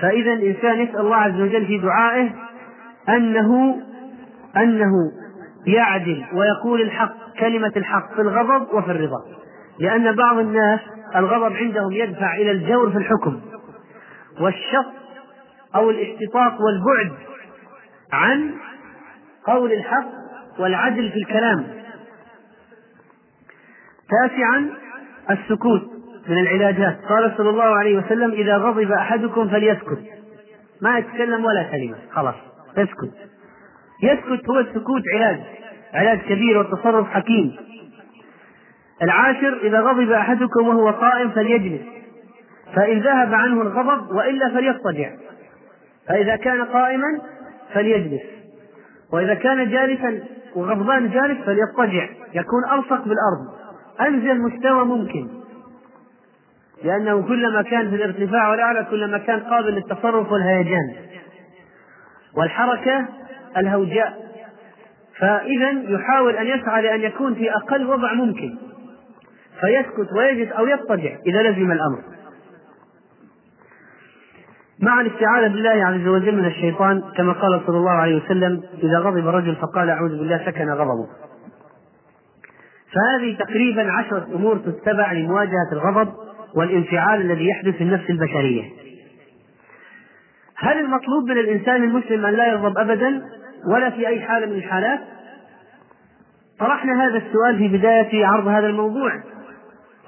فإذا الإنسان يسأل الله عز وجل في دعائه أنه أنه يعدل ويقول الحق كلمة الحق في الغضب وفي الرضا. لأن بعض الناس الغضب عندهم يدفع إلى الجور في الحكم والشق أو الاشتطاط والبعد عن قول الحق والعدل في الكلام. تاسعا السكوت من العلاجات. قال صلى الله عليه وسلم إذا غضب أحدكم فليسكت. ما يتكلم ولا كلمة خلاص يسكت يسكت هو السكوت علاج علاج كبير والتصرف حكيم. العاشر إذا غضب أحدكم وهو قائم فليجلس. فإن ذهب عنه الغضب وإلا فليضطجع. فإذا كان قائما فليجلس. وإذا كان جالسا وغضبان جالس فليضطجع. يكون ألصق بالأرض. أنزل مستوى ممكن. لأنه كلما كان في الارتفاع والأعلى كلما كان قابل للتصرف والهيجان. والحركة الهوجاء. فإذا يحاول أن يسعى لأن يكون في أقل وضع ممكن. فيسكت ويجلس أو يضطجع إذا لزم الأمر. مع الاستعاذة بالله عز وجل من الشيطان كما قال صلى الله عليه وسلم إذا غضب رجل فقال أعوذ بالله سكن غضبه. فهذه تقريبا عشرة أمور تتبع لمواجهة الغضب والانفعال الذي يحدث في النفس البشرية. هل المطلوب من الإنسان المسلم أن لا يغضب أبدا ولا في أي حالة من الحالات؟ طرحنا هذا السؤال في بداية عرض هذا الموضوع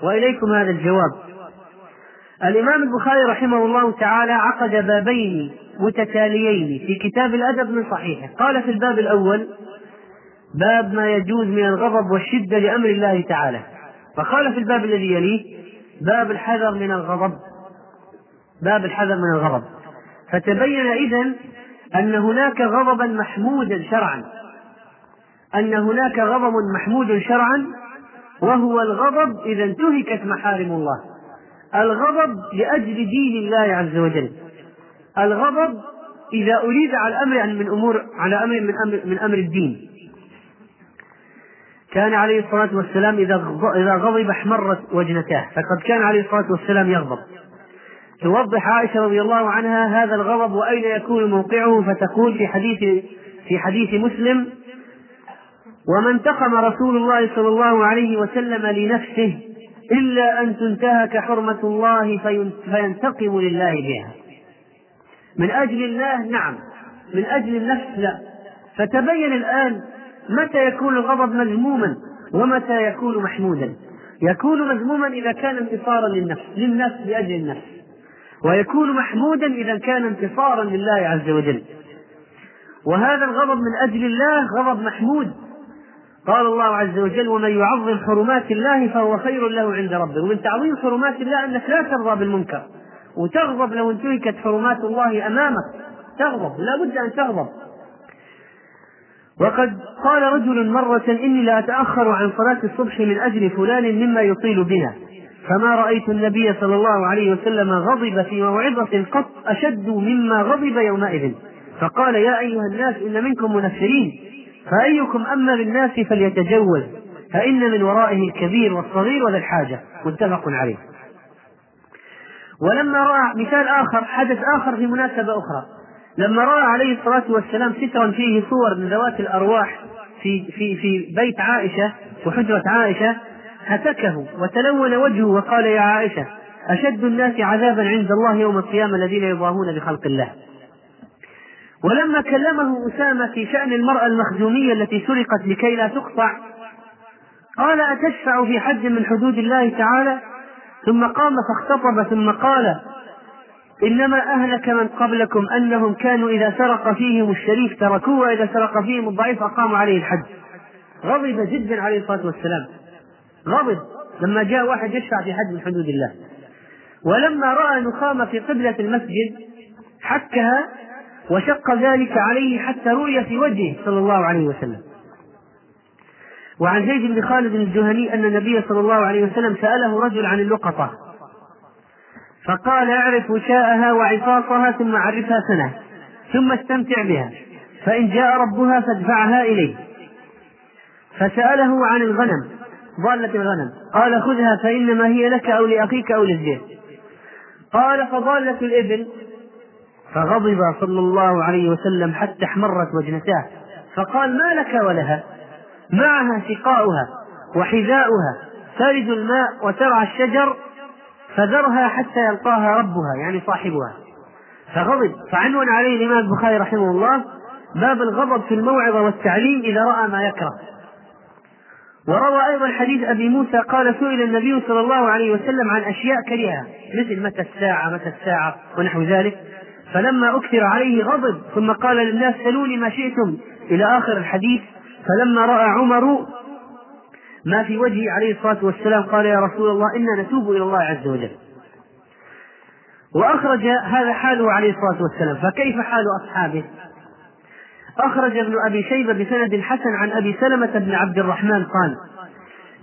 وإليكم هذا الجواب. الإمام البخاري رحمه الله تعالى عقد بابين متتاليين في كتاب الأدب من صحيحه. قال في الباب الأول باب ما يجوز من الغضب والشدة لأمر الله تعالى. فقال في الباب الذي يليه باب الحذر من الغضب. باب الحذر من الغضب. فتبين إذن أن هناك غضبا محمودا شرعا. أن هناك غضب محمود شرعا وهو الغضب إذا انتهكت محارم الله. الغضب لأجل دين الله عز وجل. الغضب إذا أريد على أمر من أمور على أمر من أمر من أمر الدين. كان عليه الصلاة والسلام إذا إذا غضب احمرت وجنتاه. فقد كان عليه الصلاة والسلام يغضب. توضح عائشة رضي الله عنها هذا الغضب وأين يكون موقعه فتقول في حديث في حديث مسلم وما انتقم رسول الله صلى الله عليه وسلم لنفسه إلا أن تنتهك حرمة الله فينتقم لله بها. من أجل الله نعم. من أجل النفس لا. فتبين الآن متى يكون الغضب مذموما ومتى يكون محمودا؟ يكون مذموما إذا كان انتصارا للنفس للنفس لأجل النفس. ويكون محمودا إذا كان انتصارا لله عز وجل. وهذا الغضب من أجل الله غضب محمود. قال الله عز وجل ومن يعظم حرمات الله فهو خير له عند ربه. ومن تعظيم حرمات الله أنك لا ترضى بالمنكر. وتغضب لو انتهكت حرمات الله أمامك. تغضب لا بد أن تغضب. وقد قال رجل مرة إني لا أتأخر عن صلاة الصبح من أجل فلان مما يطيل بنا. فما رأيت النبي صلى الله عليه وسلم غضب في موعظة قط أشد مما غضب يومئذ. فقال يا أيها الناس إن منكم منفرين. فأيكم أما بالناس فليتجوز فإن من ورائه الكبير والصغير وذا الحاجة. متفق عليه. ولما رأى مثال آخر حدث آخر في مناسبة أخرى. لما رأى عليه الصلاة والسلام سترا فيه صور من ذوات الأرواح في في في بيت عائشة وحجرة عائشة هتكه وتلون وجهه وقال يا عائشة أشد الناس عذابا عند الله يوم القيامة الذين يضاهون بخلق الله. ولما كلمه أسامة في شأن المرأة المخزومية التي سرقت لكي لا تقطع قال أتشفع في حد من حدود الله تعالى؟ ثم قام فاختطب ثم قال إنما أهلك من قبلكم أنهم كانوا إذا سرق فيهم الشريف تركوه وإذا سرق فيهم الضعيف أقاموا عليه الحد غضب جدا عليه الصلاة والسلام. غضب. لما جاء واحد يشفع في حد من حدود الله. ولما رأى نخامة في قبلة المسجد حكها وشق ذلك عليه حتى رؤي في وجهه صلى الله عليه وسلم. وعن زيد بن خالد الجهني أن النبي صلى الله عليه وسلم سأله رجل عن اللقطة. فقال اعرف وشاءها وعصاصها ثم عرفها سنة ثم استمتع بها فإن جاء ربها فادفعها إليه. فسأله عن الغنم ضالة الغنم قال خذها فإنما هي لك أو لأخيك أو للزيت قال فضالة الإبل فغضب صلى الله عليه وسلم حتى احمرت وجنتاه. فقال ما لك ولها؟ معها سقاؤها وحذاؤها ترد الماء وترعى الشجر فذرها حتى يلقاها ربها يعني صاحبها. فغضب فعنون عليه الإمام البخاري رحمه الله باب الغضب في الموعظة والتعليم إذا رأى ما يكره. وروى أيضا حديث أبي موسى قال سئل النبي صلى الله عليه وسلم عن أشياء كرهها مثل متى الساعة متى الساعة ونحو ذلك. فلما أكثر عليه غضب ثم قال للناس سلوني ما شئتم إلى آخر الحديث فلما رأى عمر ما في وجهه عليه الصلاة والسلام قال يا رسول الله إنا نتوب إلى الله عز وجل. وأخرج هذا حاله عليه الصلاة والسلام. فكيف حال أصحابه؟ أخرج ابن أبي شيبة بسند حسن عن أبي سلمة بن عبد الرحمن قال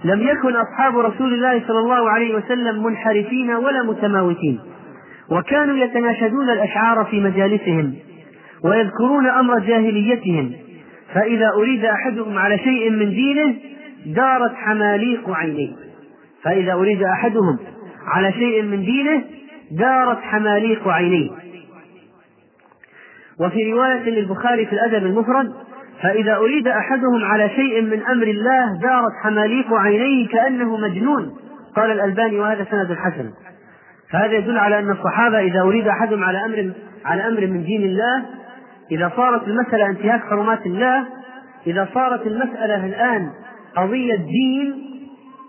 لم يكن أصحاب رسول الله صلى الله عليه وسلم منحرفين ولا متماوتين وكانوا يتناشدون الأشعار في مجالسهم ويذكرون أمر جاهليتهم فإذا أريد أحدهم على شيء من دينه دارت حماليق عينيه فإذا أريد أحدهم على شيء من دينه دارت حماليق عينيه وفي رواية للبخاري في الأدب المفرد فإذا أريد أحدهم على شيء من أمر الله دارت حماليق عينيه كأنه مجنون. قال الألباني وهذا سند حسن. فهذا يدل على أن الصحابة إذا أريد أحدهم على أمر على أمر من دين الله إذا صارت المسألة انتهاك حرمات الله إذا صارت المسألة الآن قضية دين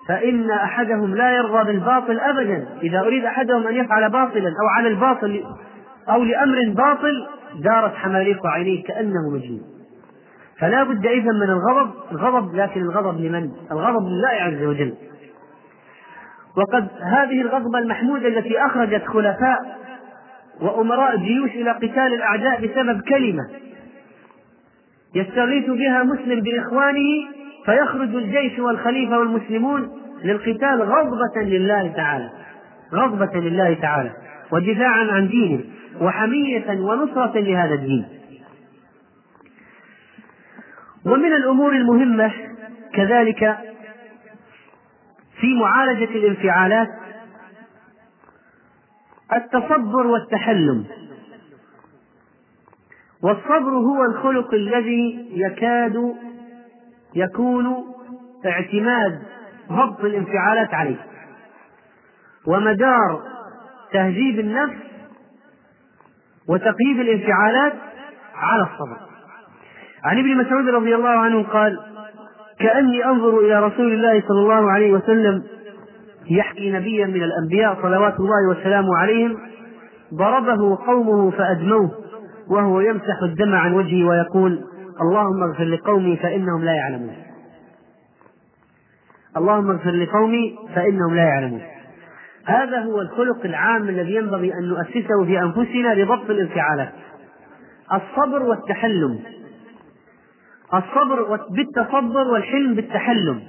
فإن أحدهم لا يرضى بالباطل أبدا. إذا أريد أحدهم أن يفعل باطلا أو على الباطل أو لأمر باطل دارت حماليق عينيه كأنه مجنون. فلا بد إذا من الغضب. الغضب لكن الغضب لمن؟ الغضب لله عز وجل. وقد هذه الغضبة المحمودة التي أخرجت خلفاء وأمراء الجيوش إلى قتال الأعداء بسبب كلمة يستغيث بها مسلم بإخوانه فيخرج الجيش والخليفة والمسلمون للقتال غضبة لله تعالى. غضبة لله تعالى. ودفاعا عن دينه. وحمية ونصرة لهذا الدين. ومن الأمور المهمة كذلك في معالجة الانفعالات التصبر والتحلم. والصبر هو الخلق الذي يكاد يكون اعتماد ضبط الانفعالات عليه. ومدار تهذيب النفس وتقييد الانفعالات على الصبر. عن ابن مسعود رضي الله عنه قال كأني أنظر إلى رسول الله صلى الله عليه وسلم يحكي نبيا من الأنبياء صلوات الله وسلامه عليهم ضربه قومه فأدموه وهو يمسح الدم عن وجهه ويقول اللهم اغفر لقومي فإنهم لا يعلمون. اللهم اغفر لقومي فإنهم لا يعلمون. هذا هو الخلق العام الذي ينبغي أن نؤسسه في أنفسنا لضبط الانفعالات. الصبر والتحلم. الصبر بالتصبر والحلم بالتحلم.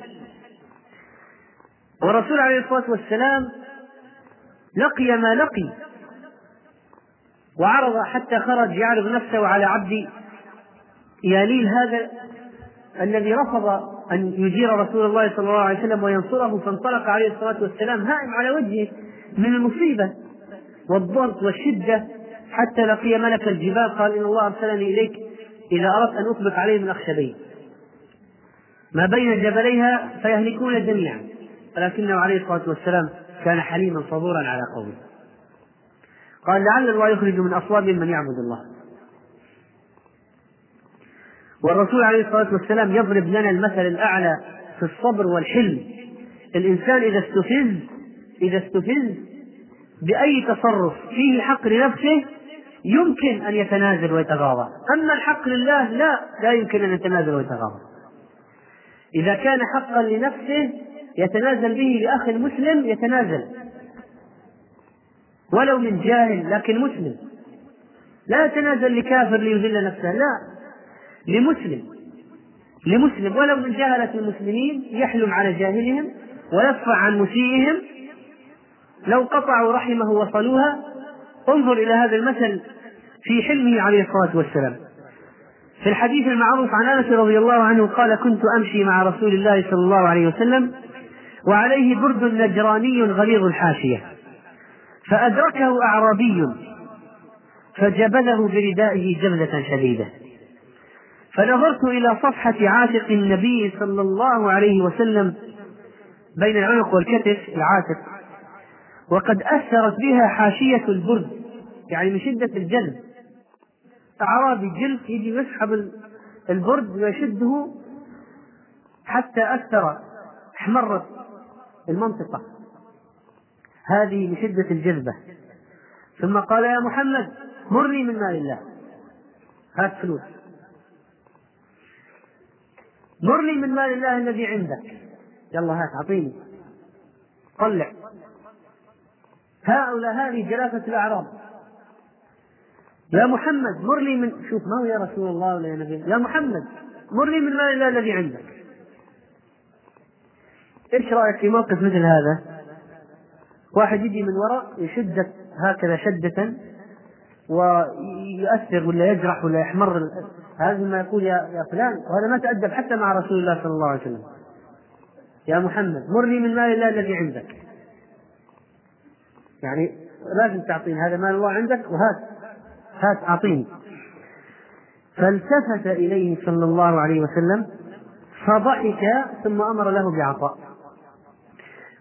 والرسول عليه الصلاة والسلام لقي ما لقي. وعرض حتى خرج يعرض نفسه على عبد ياليل هذا الذي رفض أن يجير رسول الله صلى الله عليه وسلم وينصره فانطلق عليه الصلاة والسلام هائم على وجهه من المصيبة والضغط والشدة. حتى لقي ملك الجبال قال إن الله أرسلني إليك إذا أردت أن أطبق عليه من أخشبين ما بين جبليها فيهلكون جميعا. ولكنه عليه الصلاة والسلام كان حليما صبورا على قومه. قال لعل الله يخرج من أصوابهم من يعبد الله. والرسول عليه الصلاة والسلام يضرب لنا المثل الأعلى في الصبر والحلم. الإنسان إذا استفز إذا استفز بأي تصرف فيه حق لنفسه يمكن أن يتنازل ويتغاضى. أما الحق لله لا لا يمكن أن يتنازل ويتغاضى. إذا كان حقا لنفسه يتنازل به لأخ مسلم يتنازل. ولو من جاهل لكن مسلم. لا يتنازل لكافر ليذل نفسه لا. لمسلم. لمسلم. ولو من جهلة المسلمين يحلم على جاهلهم ويدفع عن مسيئهم. لو قطعوا رحمه وصلوها انظر إلى هذا المثل في حلمه عليه الصلاة والسلام. في الحديث المعروف عن أنس رضي الله عنه قال كنت أمشي مع رسول الله صلى الله عليه وسلم وعليه برد نجراني غليظ الحاشية. فأدركه أعرابي فجبله بردائه جبلة شديدة. فنظرت إلى صفحة عاتق النبي صلى الله عليه وسلم بين العنق والكتف العاتق. وقد أثرت بها حاشية البرد يعني من شدة الجلد. أعرابي جلد يجي يسحب البرد ويشده حتى أثر احمرت المنطقة. هذه من شدة الجذبة. ثم قال يا محمد مرني من مال الله. هات فلوس. مرني من مال الله الذي عندك. يلا هات أعطيني. طلع هؤلاء هذه جلاسة الأعراب. يا محمد مرني من شوف ما هو يا رسول الله ولا يا نبي؟ يا محمد مرني من مال الله الذي عندك. إيش رأيك في موقف مثل هذا؟ واحد يجي من وراء يشدك هكذا شدة. ويؤثر ولا يجرح ولا يحمر. هذا ما يقول يا يا فلان وهذا ما تأدب حتى مع رسول الله صلى الله عليه وسلم. يا محمد مرني من مال الله الذي عندك. يعني لازم تعطيني هذا مال الله عندك وهات هات أعطيني. فالتفت إليه صلى الله عليه وسلم فضحك ثم أمر له بعطاء.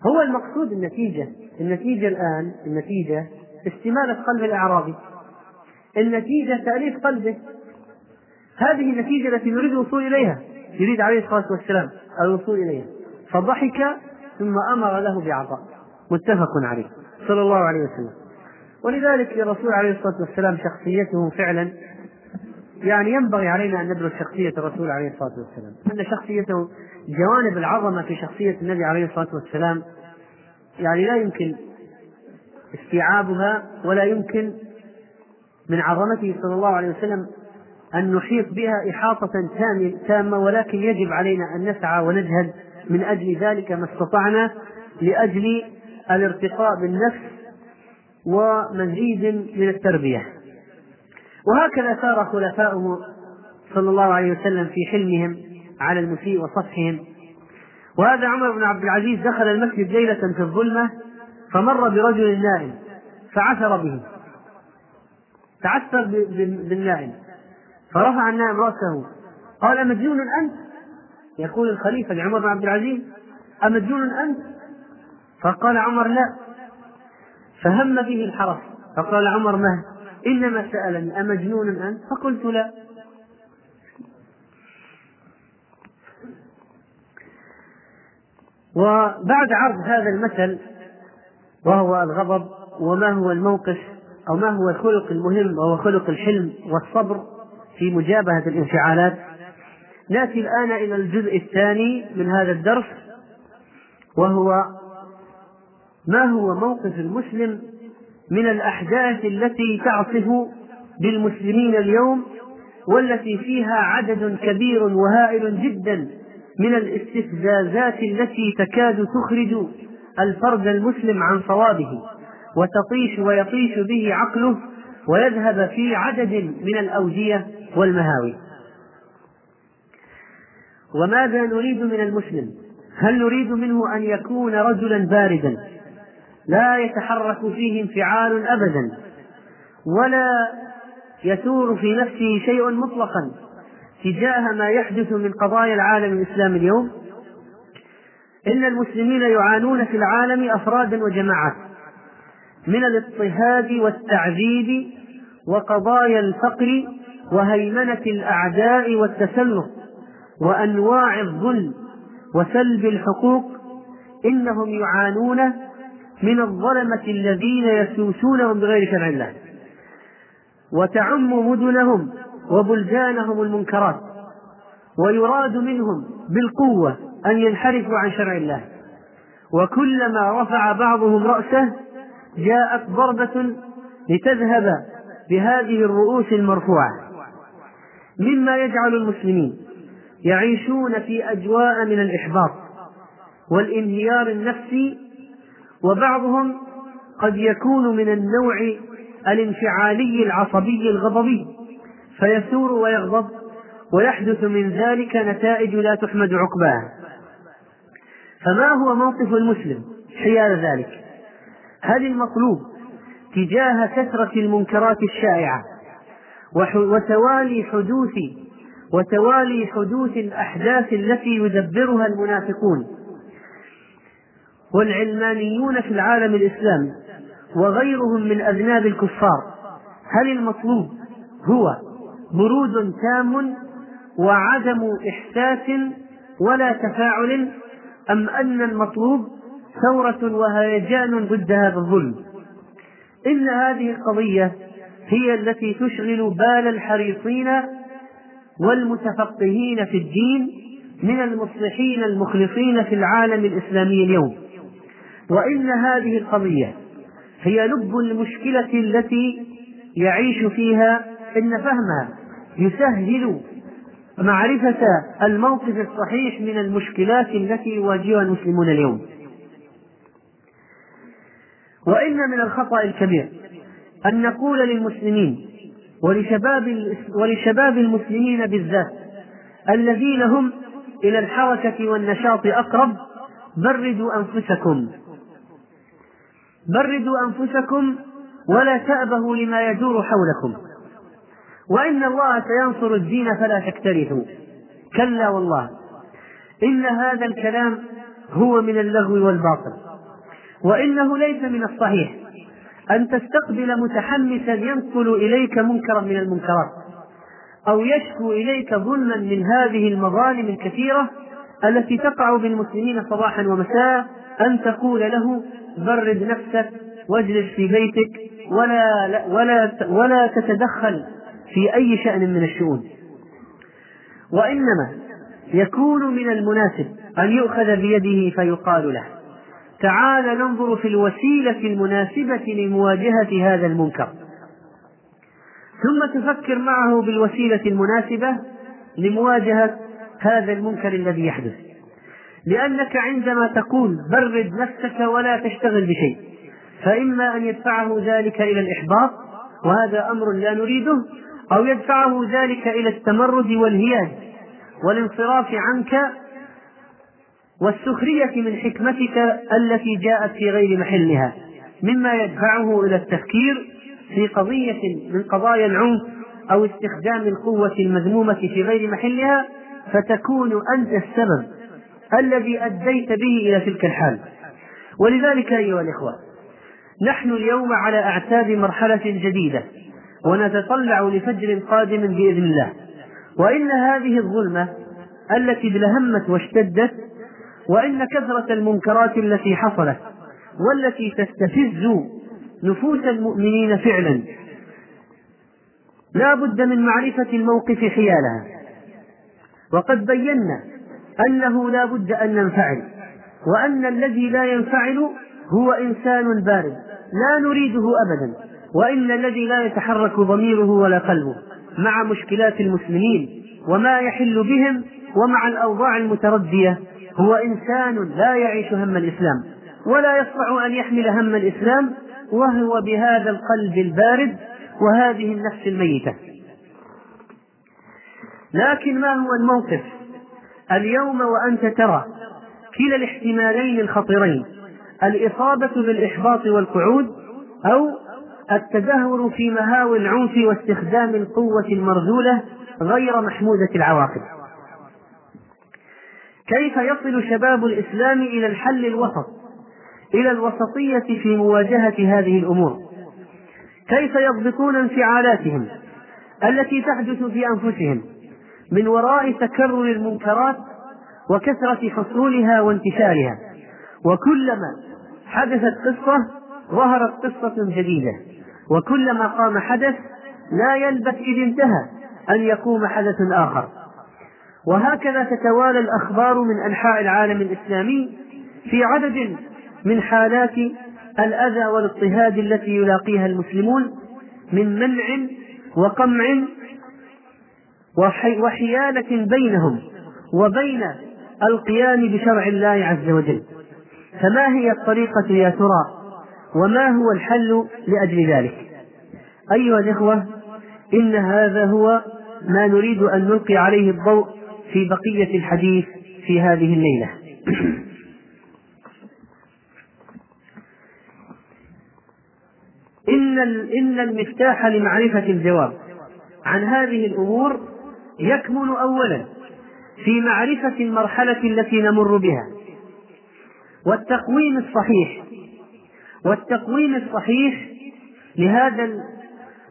هو المقصود النتيجة النتيجة الآن النتيجة استمالة قلب الأعرابي. النتيجة تأليف قلبه. هذه النتيجة التي نريد الوصول إليها يريد عليه الصلاة والسلام الوصول إليها. فضحك ثم أمر له بعطاء. متفق عليه صلى الله عليه وسلم. ولذلك الرسول عليه الصلاة والسلام شخصيته فعلا يعني ينبغي علينا أن ندرس شخصية الرسول عليه الصلاة والسلام. أن شخصيته جوانب العظمة في شخصية النبي عليه الصلاة والسلام يعني لا يمكن استيعابها ولا يمكن من عظمته صلى الله عليه وسلم أن نحيط بها إحاطة تامة ولكن يجب علينا أن نسعى ونجهد من أجل ذلك ما استطعنا لأجل الارتقاء بالنفس ومزيد من التربية. وهكذا سار خلفاؤه صلى الله عليه وسلم في حلمهم على المسيء وصفحهم. وهذا عمر بن عبد العزيز دخل المسجد ليلة في الظلمة فمر برجل نائم فعثر به. تعثر بالنائم. فرفع النائم رأسه. قال أمجنون أنت؟ يقول الخليفة لعمر بن عبد العزيز. أمجنون أنت؟ فقال عمر لا. فهم به الحرس فقال عمر ما؟ إنما سألني أمجنون أنت؟ فقلت لا. وبعد عرض هذا المثل وهو الغضب وما هو الموقف أو ما هو الخلق المهم وهو خلق الحلم والصبر في مجابهة الانفعالات. نأتي الآن إلى الجزء الثاني من هذا الدرس وهو ما هو موقف المسلم من الأحداث التي تعصف بالمسلمين اليوم والتي فيها عدد كبير وهائل جدا من الاستفزازات التي تكاد تخرج الفرد المسلم عن صوابه. وتطيش ويطيش به عقله ويذهب في عدد من الأوجية والمهاوي. وماذا نريد من المسلم؟ هل نريد منه أن يكون رجلا باردا؟ لا يتحرك فيه انفعال أبدا ولا يثور في نفسه شيء مطلقا تجاه ما يحدث من قضايا العالم الإسلامي اليوم؟ إن المسلمين يعانون في العالم أفرادا وجماعات من الاضطهاد والتعذيب وقضايا الفقر وهيمنة الأعداء والتسلط وأنواع الظلم وسلب الحقوق إنهم يعانون من الظلمة الذين يسوسونهم بغير شرع الله. وتعم مدنهم وبلدانهم المنكرات ويراد منهم بالقوة أن ينحرفوا عن شرع الله. وكلما رفع بعضهم رأسه جاءت ضربة لتذهب بهذه الرؤوس المرفوعة. مما يجعل المسلمين يعيشون في أجواء من الإحباط والانهيار النفسي وبعضهم قد يكون من النوع الانفعالي العصبي الغضبي فيثور ويغضب ويحدث من ذلك نتائج لا تحمد عقباها. فما هو موقف المسلم حيال ذلك؟ هل المطلوب تجاه كثرة المنكرات الشائعة وتوالي حدوث وتوالي حدوث الأحداث التي يدبرها المنافقون والعلمانيون في العالم الإسلامي وغيرهم من أذناب الكفار. هل المطلوب هو برود تام وعدم إحساس ولا تفاعل أم أن المطلوب ثورة وهيجان ضد هذا الظلم. إن هذه القضية هي التي تشغل بال الحريصين والمتفقهين في الدين من المصلحين المخلصين في العالم الإسلامي اليوم. وإن هذه القضية هي لب المشكلة التي يعيش فيها إن فهمها يسهل معرفة الموقف الصحيح من المشكلات التي يواجهها المسلمون اليوم. وإن من الخطأ الكبير أن نقول للمسلمين ولشباب ولشباب المسلمين بالذات الذين هم إلى الحركة والنشاط أقرب بردوا أنفسكم. بردوا أنفسكم ولا تأبهوا لما يدور حولكم. وإن الله سينصر الدين فلا تكترثوا كلا والله. إن هذا الكلام هو من اللغو والباطل. وإنه ليس من الصحيح أن تستقبل متحمسا ينقل إليك منكرا من المنكرات أو يشكو إليك ظلما من هذه المظالم الكثيرة التي تقع بالمسلمين صباحا ومساء أن تقول له برد نفسك واجلس في بيتك ولا ولا ولا تتدخل في أي شأن من الشؤون. وإنما يكون من المناسب أن يؤخذ بيده فيقال له. تعال ننظر في الوسيلة المناسبة لمواجهة هذا المنكر. ثم تفكر معه بالوسيلة المناسبة لمواجهة هذا المنكر الذي يحدث. لأنك عندما تقول برد نفسك ولا تشتغل بشيء فإما أن يدفعه ذلك إلى الإحباط وهذا أمر لا نريده أو يدفعه ذلك إلى التمرد والهياج والانصراف عنك والسخرية من حكمتك التي جاءت في غير محلها مما يدفعه إلى التفكير في قضية من قضايا العنف أو استخدام القوة المذمومة في غير محلها فتكون أنت السبب الذي أديت به إلى تلك الحال. ولذلك أيها الإخوة نحن اليوم على أعتاب مرحلة جديدة ونتطلع لفجر قادم بإذن الله. وإن هذه الظلمة التي ادلهمت واشتدت وإن كثرة المنكرات التي حصلت والتي تستفز نفوس المؤمنين فعلا لا بد من معرفة الموقف حيالها وقد بينا أنه لا بد أن ننفعل وأن الذي لا ينفعل هو إنسان بارد لا نريده أبدا وإن الذي لا يتحرك ضميره ولا قلبه مع مشكلات المسلمين وما يحل بهم ومع الأوضاع المتردية هو إنسان لا يعيش هم الإسلام ولا يستطيع أن يحمل هم الإسلام وهو بهذا القلب البارد وهذه النفس الميتة. لكن ما هو الموقف؟ اليوم وأنت ترى كلا الاحتمالين الخطيرين الإصابة بالإحباط والقعود أو التدهور في مهاوي العنف واستخدام القوة المرذولة غير محمودة العواقب. كيف يصل شباب الإسلام إلى الحل الوسط إلى الوسطية في مواجهة هذه الأمور؟ كيف يضبطون انفعالاتهم التي تحدث في أنفسهم من وراء تكرر المنكرات وكثرة حصولها وانتشارها؟ وكلما حدثت قصة ظهرت قصة جديدة وكلما قام حدث لا يلبث إذ انتهى أن يقوم حدث آخر. وهكذا تتوالى الأخبار من أنحاء العالم الإسلامي في عدد من حالات الأذى والاضطهاد التي يلاقيها المسلمون من منع وقمع وحيالة بينهم وبين القيام بشرع الله عز وجل. فما هي الطريقة يا ترى؟ وما هو الحل لأجل ذلك؟ أيها الإخوة إن هذا هو ما نريد أن نلقي عليه الضوء في بقية الحديث في هذه الليلة. إن إن المفتاح لمعرفة الجواب عن هذه الأمور يكمن أولا في معرفة المرحلة التي نمر بها والتقويم الصحيح والتقويم الصحيح لهذا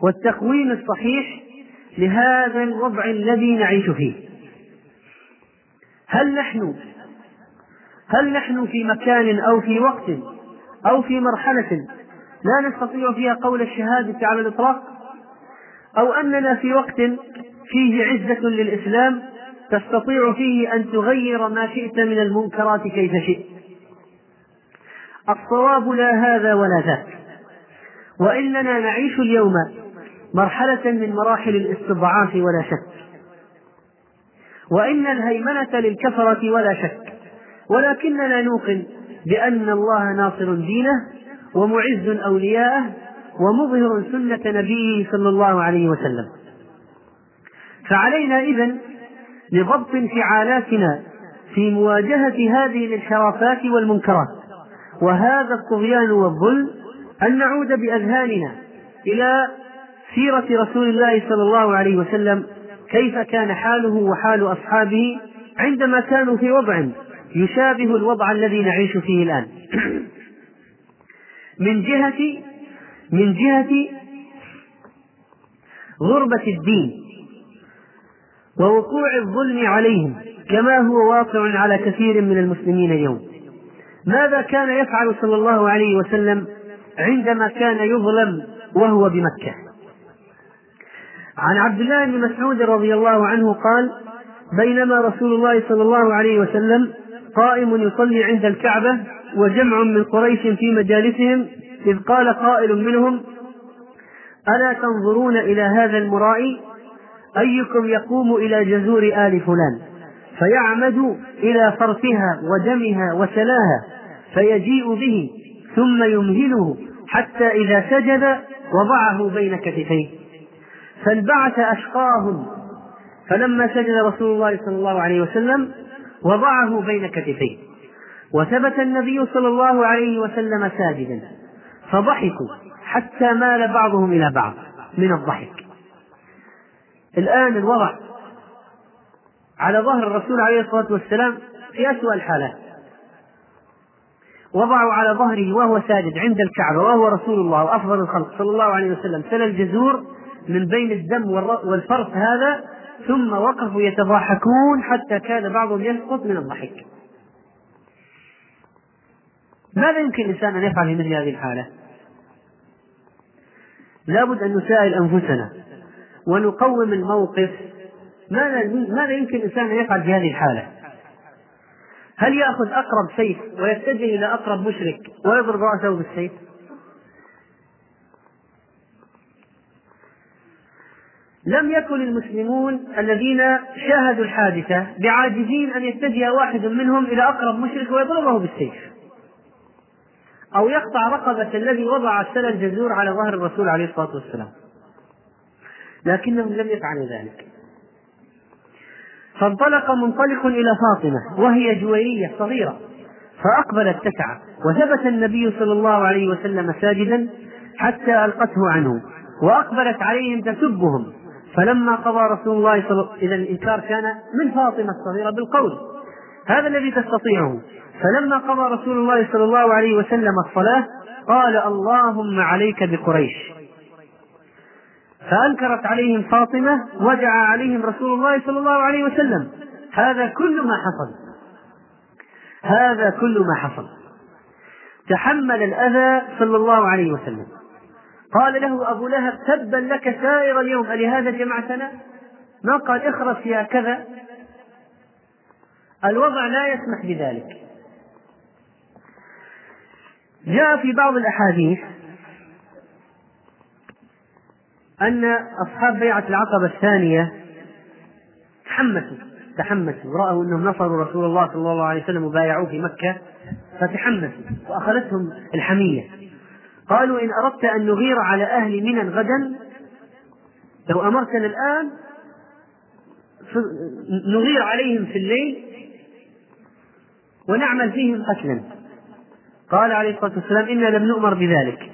والتقويم الصحيح لهذا الوضع الذي نعيش فيه. هل نحن هل نحن في مكان أو في وقت أو في مرحلة لا نستطيع فيها قول الشهادة على الإطلاق؟ أو أننا في وقت فيه عزة للإسلام تستطيع فيه أن تغير ما شئت من المنكرات كيف شئت؟ الصواب لا هذا ولا ذاك. وإننا نعيش اليوم مرحلة من مراحل الاستضعاف ولا شك. وإن الهيمنة للكفرة ولا شك ولكننا نوقن بأن الله ناصر دينه ومعز أولياءه ومظهر سنة نبيه صلى الله عليه وسلم. فعلينا إذن لضبط انفعالاتنا في مواجهة هذه الانحرافات والمنكرات. وهذا الطغيان والظلم أن نعود بأذهاننا إلى سيرة رسول الله صلى الله عليه وسلم كيف كان حاله وحال أصحابه عندما كانوا في وضع يشابه الوضع الذي نعيش فيه الآن؟ من جهة من جهة غربة الدين ووقوع الظلم عليهم كما هو واقع على كثير من المسلمين اليوم. ماذا كان يفعل صلى الله عليه وسلم عندما كان يظلم وهو بمكة؟ عن عبد الله بن مسعود رضي الله عنه قال بينما رسول الله صلى الله عليه وسلم قائم يصلي عند الكعبة وجمع من قريش في مجالسهم إذ قال قائل منهم ألا تنظرون إلى هذا المرائي؟ أيكم يقوم إلى جزور آل فلان فيعمد إلى فرثها ودمها وسلاها فيجيء به ثم يمهله حتى إذا سجد وضعه بين كتفيه. فانبعث أشقاهم. فلما سجد رسول الله صلى الله عليه وسلم وضعه بين كتفيه. وثبت النبي صلى الله عليه وسلم ساجدا. فضحكوا حتى مال بعضهم إلى بعض من الضحك. الآن الوضع على ظهر الرسول عليه الصلاة والسلام في أسوأ الحالات. وضعوا على ظهره وهو ساجد عند الكعبة وهو رسول الله وأفضل الخلق. صلى الله عليه وسلم سل الجزور من بين الدم والفرث هذا ثم وقفوا يتضاحكون حتى كان بعضهم يسقط من الضحك ماذا يمكن الإنسان أن يفعل في مثل هذه الحالة؟ لابد أن نسائل أنفسنا ونقوم الموقف ماذا ماذا يمكن الإنسان أن يفعل في هذه الحالة؟ هل يأخذ أقرب سيف ويتجه إلى أقرب مشرك ويضرب رأسه بالسيف؟ لم يكن المسلمون الذين شاهدوا الحادثة بعاجزين أن يتجه واحد منهم إلى أقرب مشرك ويضربه بالسيف. أو يقطع رقبة الذي وضع السل الجزور على ظهر الرسول عليه الصلاة والسلام. لكنهم لم يفعلوا ذلك. فانطلق منطلق إلى فاطمة وهي جويرية صغيرة فأقبلت تسعى وثبت النبي صلى الله عليه وسلم ساجدا حتى ألقته عنه وأقبلت عليهم تسبهم. فلما قضى رسول الله صلى الله عليه وسلم إذا الإنكار كان من فاطمة الصغيرة بالقول. هذا الذي تستطيعه. فلما قضى رسول الله صلى الله عليه وسلم الصلاة قال اللهم عليك بقريش. فأنكرت عليهم فاطمة ودعا عليهم رسول الله صلى الله عليه وسلم. هذا كل ما حصل. هذا كل ما حصل. تحمل الأذى صلى الله عليه وسلم. قال له أبو لهب تبا لك سائر اليوم ألهذا جمعتنا؟ ما قال اخرس يا كذا. الوضع لا يسمح بذلك. جاء في بعض الأحاديث أن أصحاب بيعة العقبة الثانية تحمسوا تحمسوا رأوا أنهم نصروا رسول الله صلى الله عليه وسلم وبايعوه في مكة فتحمسوا وأخذتهم الحمية. قالوا إن أردت أن نغير على أهل منى غدا لو أمرتنا الآن نغير عليهم في الليل ونعمل فيهم قتلا. قال عليه الصلاة والسلام إنا لم نؤمر بذلك.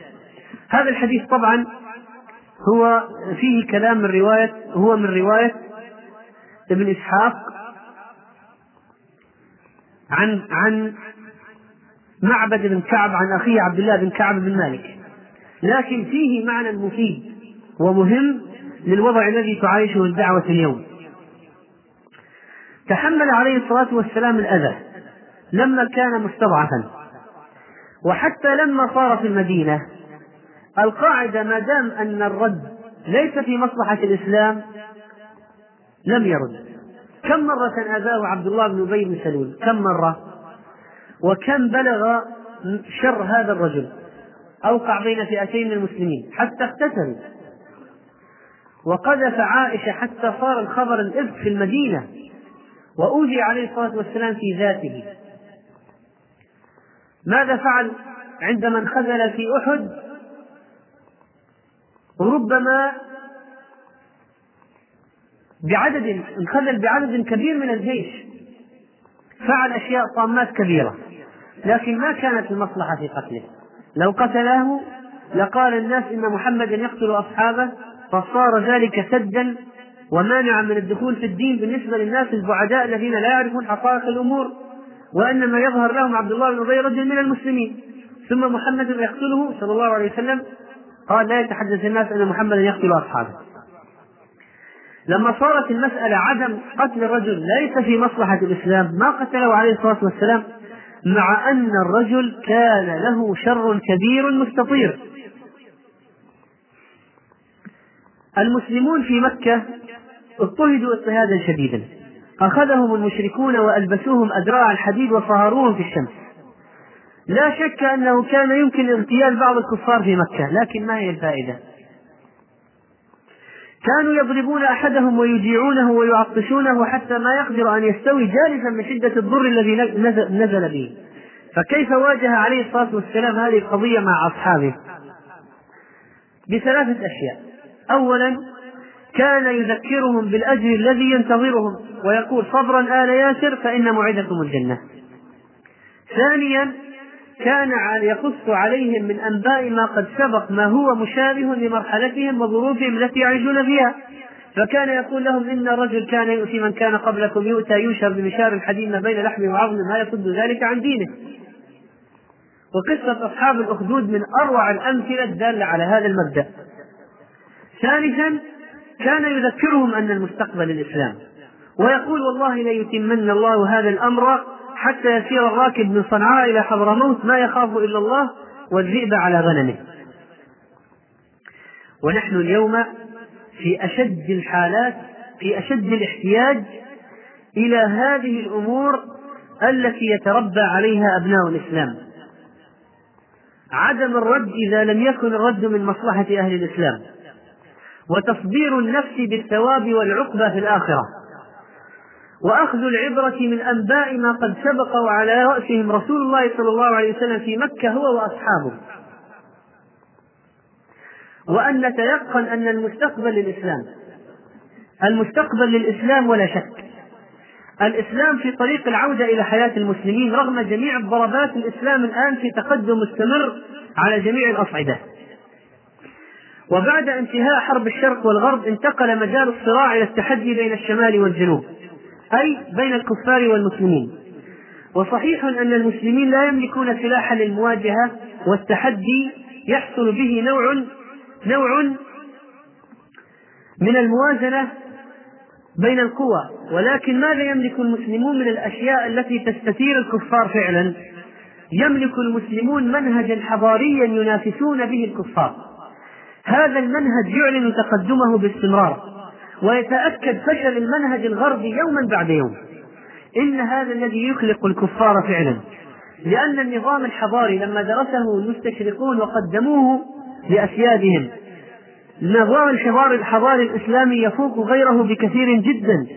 هذا الحديث طبعا هو فيه كلام من رواية هو من رواية ابن إسحاق عن عن معبد بن كعب عن أخيه عبد الله بن كعب بن مالك. لكن فيه معنى مفيد ومهم للوضع الذي تعايشه الدعوة اليوم. تحمل عليه الصلاة والسلام الأذى لما كان مستضعفا. وحتى لما صار في المدينة القاعدة ما دام أن الرد ليس في مصلحة الإسلام لم يرد. كم مرة أذاه عبد الله بن أبي بن سلول؟ كم مرة؟ وكم بلغ شر هذا الرجل؟ أوقع بين فئتين من المسلمين حتى اقتتلوا وقذف عائشة حتى صار الخبر الإفك في المدينة وأوذي عليه الصلاة والسلام في ذاته. ماذا فعل عندما انخذل في أحد؟ ربما بعدد انخذل بعدد كبير من الجيش. فعل أشياء طامات كبيرة. لكن ما كانت المصلحة في قتله. لو قتله لقال الناس إن محمدا يقتل أصحابه فصار ذلك سدا ومانعا من الدخول في الدين بالنسبة للناس البعداء الذين لا يعرفون حقائق الأمور وإنما يظهر لهم عبد الله بن أبي رجل من المسلمين. ثم محمد يقتله صلى الله عليه وسلم قال لا يتحدث الناس أن محمدا يقتل أصحابه. لما صارت المسألة عدم قتل الرجل ليس في مصلحة الإسلام ما قتله عليه الصلاة والسلام مع أن الرجل كان له شر كبير مستطير. المسلمون في مكة اضطهدوا اضطهادا شديدا. أخذهم المشركون وألبسوهم أدراع الحديد وصهروهم في الشمس. لا شك أنه كان يمكن اغتيال بعض الكفار في مكة لكن ما هي الفائدة؟ كانوا يضربون أحدهم ويجيعونه ويعطشونه حتى ما يقدر أن يستوي جالسا من شدة الضر الذي نزل به. فكيف واجه عليه الصلاة والسلام هذه القضية مع أصحابه؟ بثلاثة أشياء. أولا كان يذكرهم بالأجر الذي ينتظرهم ويقول صبرا آل ياسر فإن موعدكم الجنة. ثانيا كان يقص عليهم من أنباء ما قد سبق ما هو مشابه لمرحلتهم وظروفهم التي يعيشون فيها. فكان يقول لهم إن الرجل كان يؤتي من كان قبلكم يؤتى ينشر بمشار الحديد ما بين لحمه وعظمه ما يصد ذلك عن دينه. وقصة أصحاب الأخدود من أروع الأمثلة الدالة على هذا المبدأ. ثالثا كان يذكرهم أن المستقبل الإسلام ويقول والله ليتمن الله هذا الأمر حتى يسير الراكب من صنعاء إلى حضرموت ما يخاف إلا الله والذئب على غنمه. ونحن اليوم في أشد الحالات في أشد الاحتياج إلى هذه الأمور التي يتربى عليها أبناء الإسلام. عدم الرد إذا لم يكن الرد من مصلحة أهل الإسلام وتصبير النفس بالثواب والعقبى في الآخرة. وأخذ العبرة من أنباء ما قد سبق وعلى رأسهم رسول الله صلى الله عليه وسلم في مكة هو وأصحابه. وأن نتيقن أن المستقبل للإسلام المستقبل للإسلام ولا شك الإسلام في طريق العودة إلى حياة المسلمين رغم جميع الضربات الإسلام الآن في تقدم مستمر على جميع الأصعدة. وبعد انتهاء حرب الشرق والغرب انتقل مجال الصراع إلى التحدي بين الشمال والجنوب. أي بين الكفار والمسلمين. وصحيح أن المسلمين لا يملكون سلاحا للمواجهة والتحدي يحصل به نوع نوع من الموازنة بين القوى. ولكن ماذا يملك المسلمون من الأشياء التي تستثير الكفار فعلا؟ يملك المسلمون منهجا حضاريا ينافسون به الكفار. هذا المنهج يعلن تقدمه باستمرار. ويتأكد فشل المنهج الغربي يوما بعد يوم. إن هذا الذي يخلق الكفار فعلا. لأن النظام الحضاري لما درسه المستشرقون وقدموه لأسيادهم نظام الحوار الحضاري الإسلامي يفوق غيره بكثير جدا.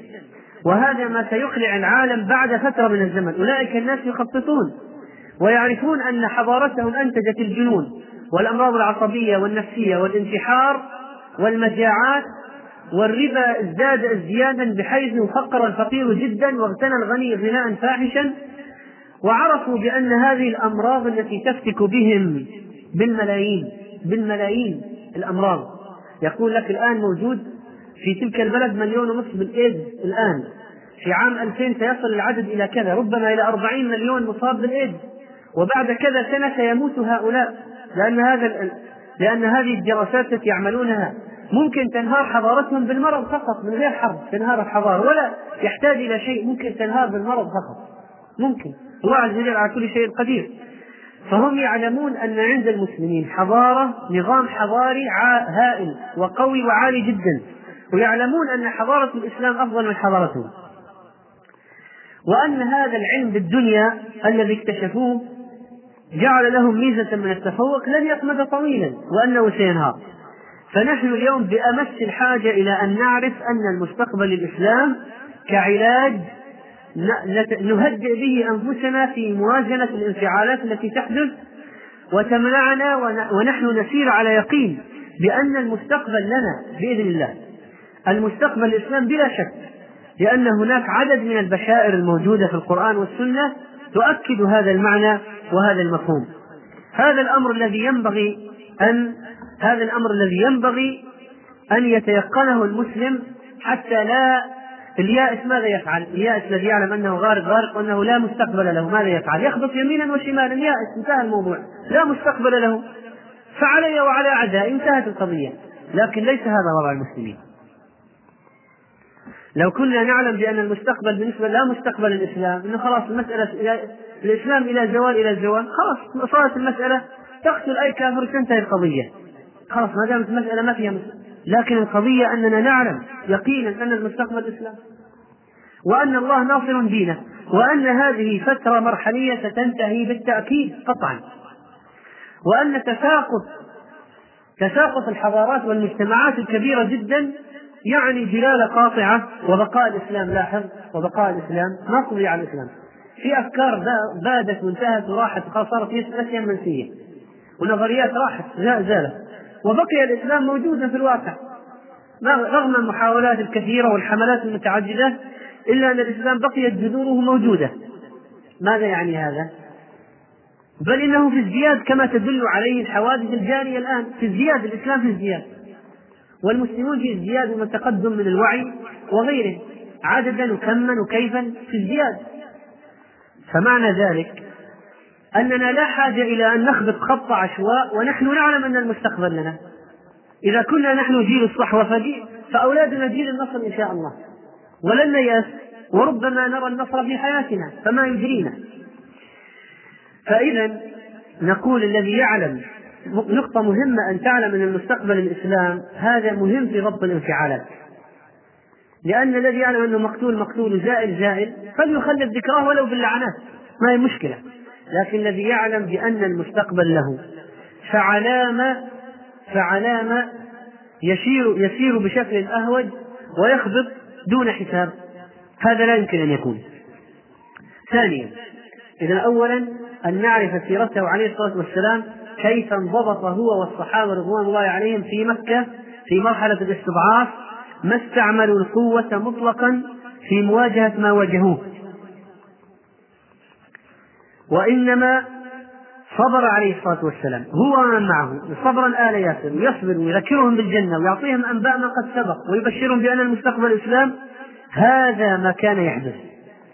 وهذا ما سيقلع العالم بعد فترة من الزمن. أولئك الناس يخططون ويعرفون أن حضارتهم أنتجت الجنون والأمراض العصبية والنفسية والانتحار والمجاعات والربا ازداد ازديادا بحيث فقر الفقير جدا واغتنى الغني غناء فاحشا وعرفوا بأن هذه الأمراض التي تفتك بهم بالملايين بالملايين الأمراض. يقول لك الآن موجود في تلك البلد مليون ونصف بالإيدز الآن. في عام 2000 سيصل العدد إلى كذا ربما إلى 40 مليون مصاب بالإيدز. وبعد كذا سنة سيموت هؤلاء لأن هذا لأن هذه الدراسات التي يعملونها ممكن تنهار حضارتهم بالمرض فقط من غير حرب تنهار الحضارة ولا يحتاج إلى شيء ممكن تنهار بالمرض فقط. ممكن. الله عز وجل على كل شيء قدير. فهم يعلمون أن عند المسلمين حضارة نظام حضاري هائل وقوي وعالي جدا. ويعلمون أن حضارة الإسلام أفضل من حضارتهم. وأن هذا العلم بالدنيا الذي اكتشفوه جعل لهم ميزة من التفوق لن يقمد طويلا وأنه سينهار. فنحن اليوم بأمس الحاجة إلى أن نعرف أن المستقبل الإسلام كعلاج نهدئ به أنفسنا في موازنة الانفعالات التي تحدث وتمنعنا ونحن نسير على يقين بأن المستقبل لنا بإذن الله. المستقبل الإسلام بلا شك لأن هناك عدد من البشائر الموجودة في القرآن والسنة تؤكد هذا المعنى وهذا المفهوم. هذا الأمر الذي ينبغي أن هذا الأمر الذي ينبغي أن يتيقنه المسلم حتى لا اليائس ماذا يفعل؟ اليائس الذي يعلم أنه غارق غارق وأنه لا مستقبل له ماذا يفعل؟ يخبط يمينا وشمالا. يائس انتهى الموضوع. لا مستقبل له. فعلي وعلى اعدائي انتهت القضية. لكن ليس هذا وضع المسلمين. لو كنا نعلم بأن المستقبل بالنسبة لا مستقبل الإسلام إنه خلاص المسألة الإسلام إلى زوال إلى الزوال خلاص صارت المسألة تقتل أي كافر تنتهي القضية. خلاص ما دامت المساله ما فيها مسألة. لكن القضية أننا نعلم يقينا أن المستقبل الإسلام وأن الله ناصر دينه وأن هذه فترة مرحلية ستنتهي بالتأكيد قطعا. وأن تساقط تساقط الحضارات والمجتمعات الكبيرة جدا يعني دلالة قاطعة وبقاء الإسلام لاحظ وبقاء الإسلام نصري على الإسلام. في أفكار بادت وانتهت وراحت صارت نسيا منسية. ونظريات راحت زالت. وبقي الإسلام موجودا في الواقع. رغم المحاولات الكثيرة والحملات المتعددة إلا أن الإسلام بقيت جذوره موجودة. ماذا يعني هذا؟ بل إنه في ازدياد كما تدل عليه الحوادث الجارية الآن. في ازدياد الإسلام في ازدياد. والمسلمون في ازدياد وتقدم من الوعي وغيره. عددا وكما وكيفا في ازدياد. فمعنى ذلك أننا لا حاجة إلى أن نخبط خط عشواء ونحن نعلم أن المستقبل لنا. إذا كنا نحن جيل الصحوة فأولادنا جيل النصر إن شاء الله. ولن نيأس وربما نرى النصر في حياتنا فما يجرينا. فإذا نقول الذي يعلم نقطة مهمة أن تعلم أن المستقبل الإسلام هذا مهم في ضبط الانفعالات. لأن الذي يعلم أنه مقتول مقتول زائل زائل فليخلد ذكراه ولو باللعنات. ما هي مشكلة. لكن الذي يعلم بأن المستقبل له. فعلام فعلام يسير يسير بشكل أهوج ويخبط دون حساب. هذا لا يمكن أن يكون. ثانيا إذا أولا أن نعرف سيرته عليه الصلاة والسلام كيف انضبط هو والصحابة رضوان الله عليهم في مكة في مرحلة الاستضعاف ما استعملوا القوة مطلقا في مواجهة ما واجهوه. وإنما صبر عليه الصلاة والسلام. هو ومن معه. صبرا آل ياسر. يصبر ويذكرهم بالجنة ويعطيهم أنباء ما قد سبق ويبشرهم بأن المستقبل الإسلام هذا ما كان يحدث.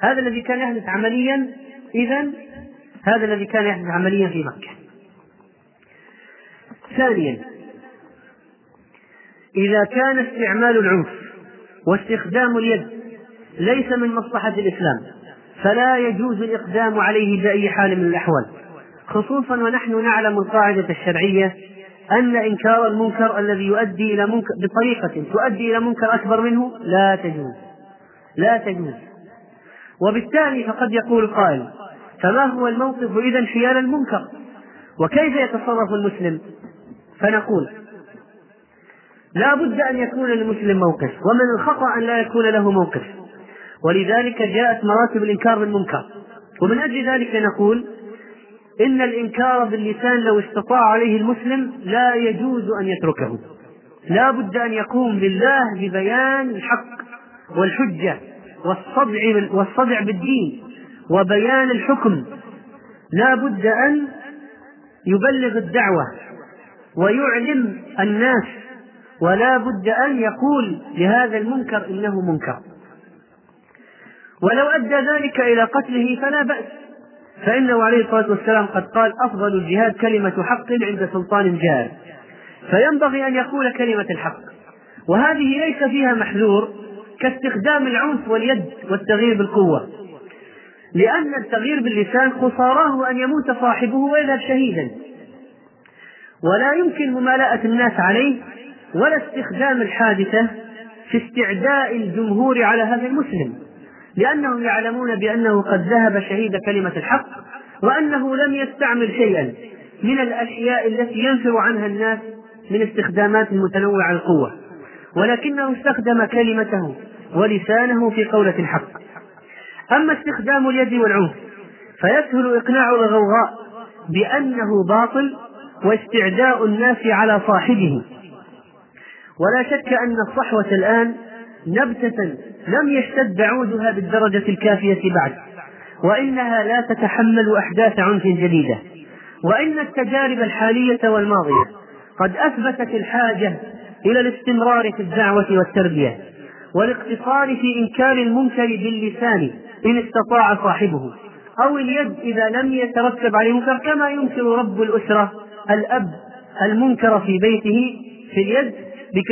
هذا الذي كان يحدث عمليا إذا هذا الذي كان يحدث عمليا في مكة. ثانيا إذا كان استعمال العنف واستخدام اليد ليس من مصلحة الإسلام. فلا يجوز الإقدام عليه بأي حال من الأحوال خصوصا ونحن نعلم القاعدة الشرعية أن إنكار المنكر الذي يؤدي إلى منكر بطريقة تؤدي إلى منكر أكبر منه لا تجوز لا تجوز. وبالتالي فقد يقول قائل فما هو الموقف إذا حيال المنكر؟ وكيف يتصرف المسلم؟ فنقول لا بد أن يكون للمسلم موقف ومن الخطأ أن لا يكون له موقف. ولذلك جاءت مراتب الإنكار بالمنكر. ومن أجل ذلك نقول إن الإنكار باللسان لو استطاع عليه المسلم لا يجوز أن يتركه. لا بد أن يقوم لله ببيان الحق والحجة والصدع والصدع بالدين وبيان الحكم. لا بد أن يبلغ الدعوة ويعلم الناس ولا بد أن يقول لهذا المنكر إنه منكر. ولو أدى ذلك إلى قتله فلا بأس. فإنه عليه الصلاة والسلام قد قال أفضل الجهاد كلمة حق عند سلطان جار. فينبغي أن يقول كلمة الحق. وهذه ليس فيها محذور كاستخدام العنف واليد والتغيير بالقوة. لأن التغيير باللسان خساراه أن يموت صاحبه ويذهب شهيدا. ولا يمكن ممالأة الناس عليه ولا استخدام الحادثة في استعداء الجمهور على هذا المسلم. لأنهم يعلمون بأنه قد ذهب شهيد كلمة الحق وأنه لم يستعمل شيئا من الأشياء التي ينفر عنها الناس من استخدامات متنوعة القوة ولكنه استخدم كلمته ولسانه في قولة الحق. أما استخدام اليد والعنف فيسهل إقناع الغوغاء بأنه باطل واستعداء الناس على صاحبه. ولا شك أن الصحوة الآن نبتة لم يشتد عودها بالدرجة الكافية بعد وإنها لا تتحمل أحداث عنف جديدة وإن التجارب الحالية والماضية قد أثبتت الحاجة إلى الاستمرار في الدعوة والتربية والاقتصار في إنكار المنكر باللسان إن استطاع صاحبه أو اليد إذا لم يترتب عليه منكر كما ينكر رب الأسرة الأب المنكر في بيته في اليد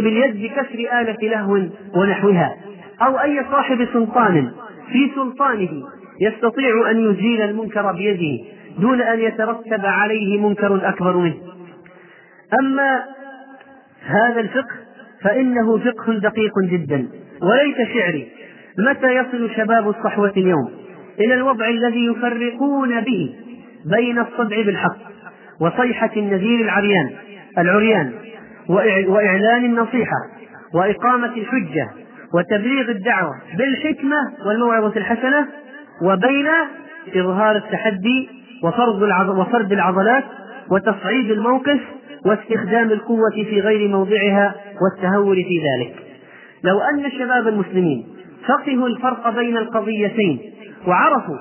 باليد بكسر آلة لهو ونحوها أو أي صاحب سلطان في سلطانه يستطيع أن يزيل المنكر بيده دون أن يترتب عليه منكر أكبر منه. أما هذا الفقه فإنه فقه دقيق جدا وليس شعري. متى يصل شباب الصحوة اليوم إلى الوضع الذي يفرقون به بين الصدع بالحق وصيحة النذير العريان العريان وإعلان النصيحة وإقامة الحجة وتبليغ الدعوة بالحكمة والموعظة الحسنة وبين إظهار التحدي وفرض وفرد العضلات وتصعيد الموقف واستخدام القوة في غير موضعها والتهور في ذلك. لو أن شباب المسلمين فقهوا الفرق بين القضيتين وعرفوا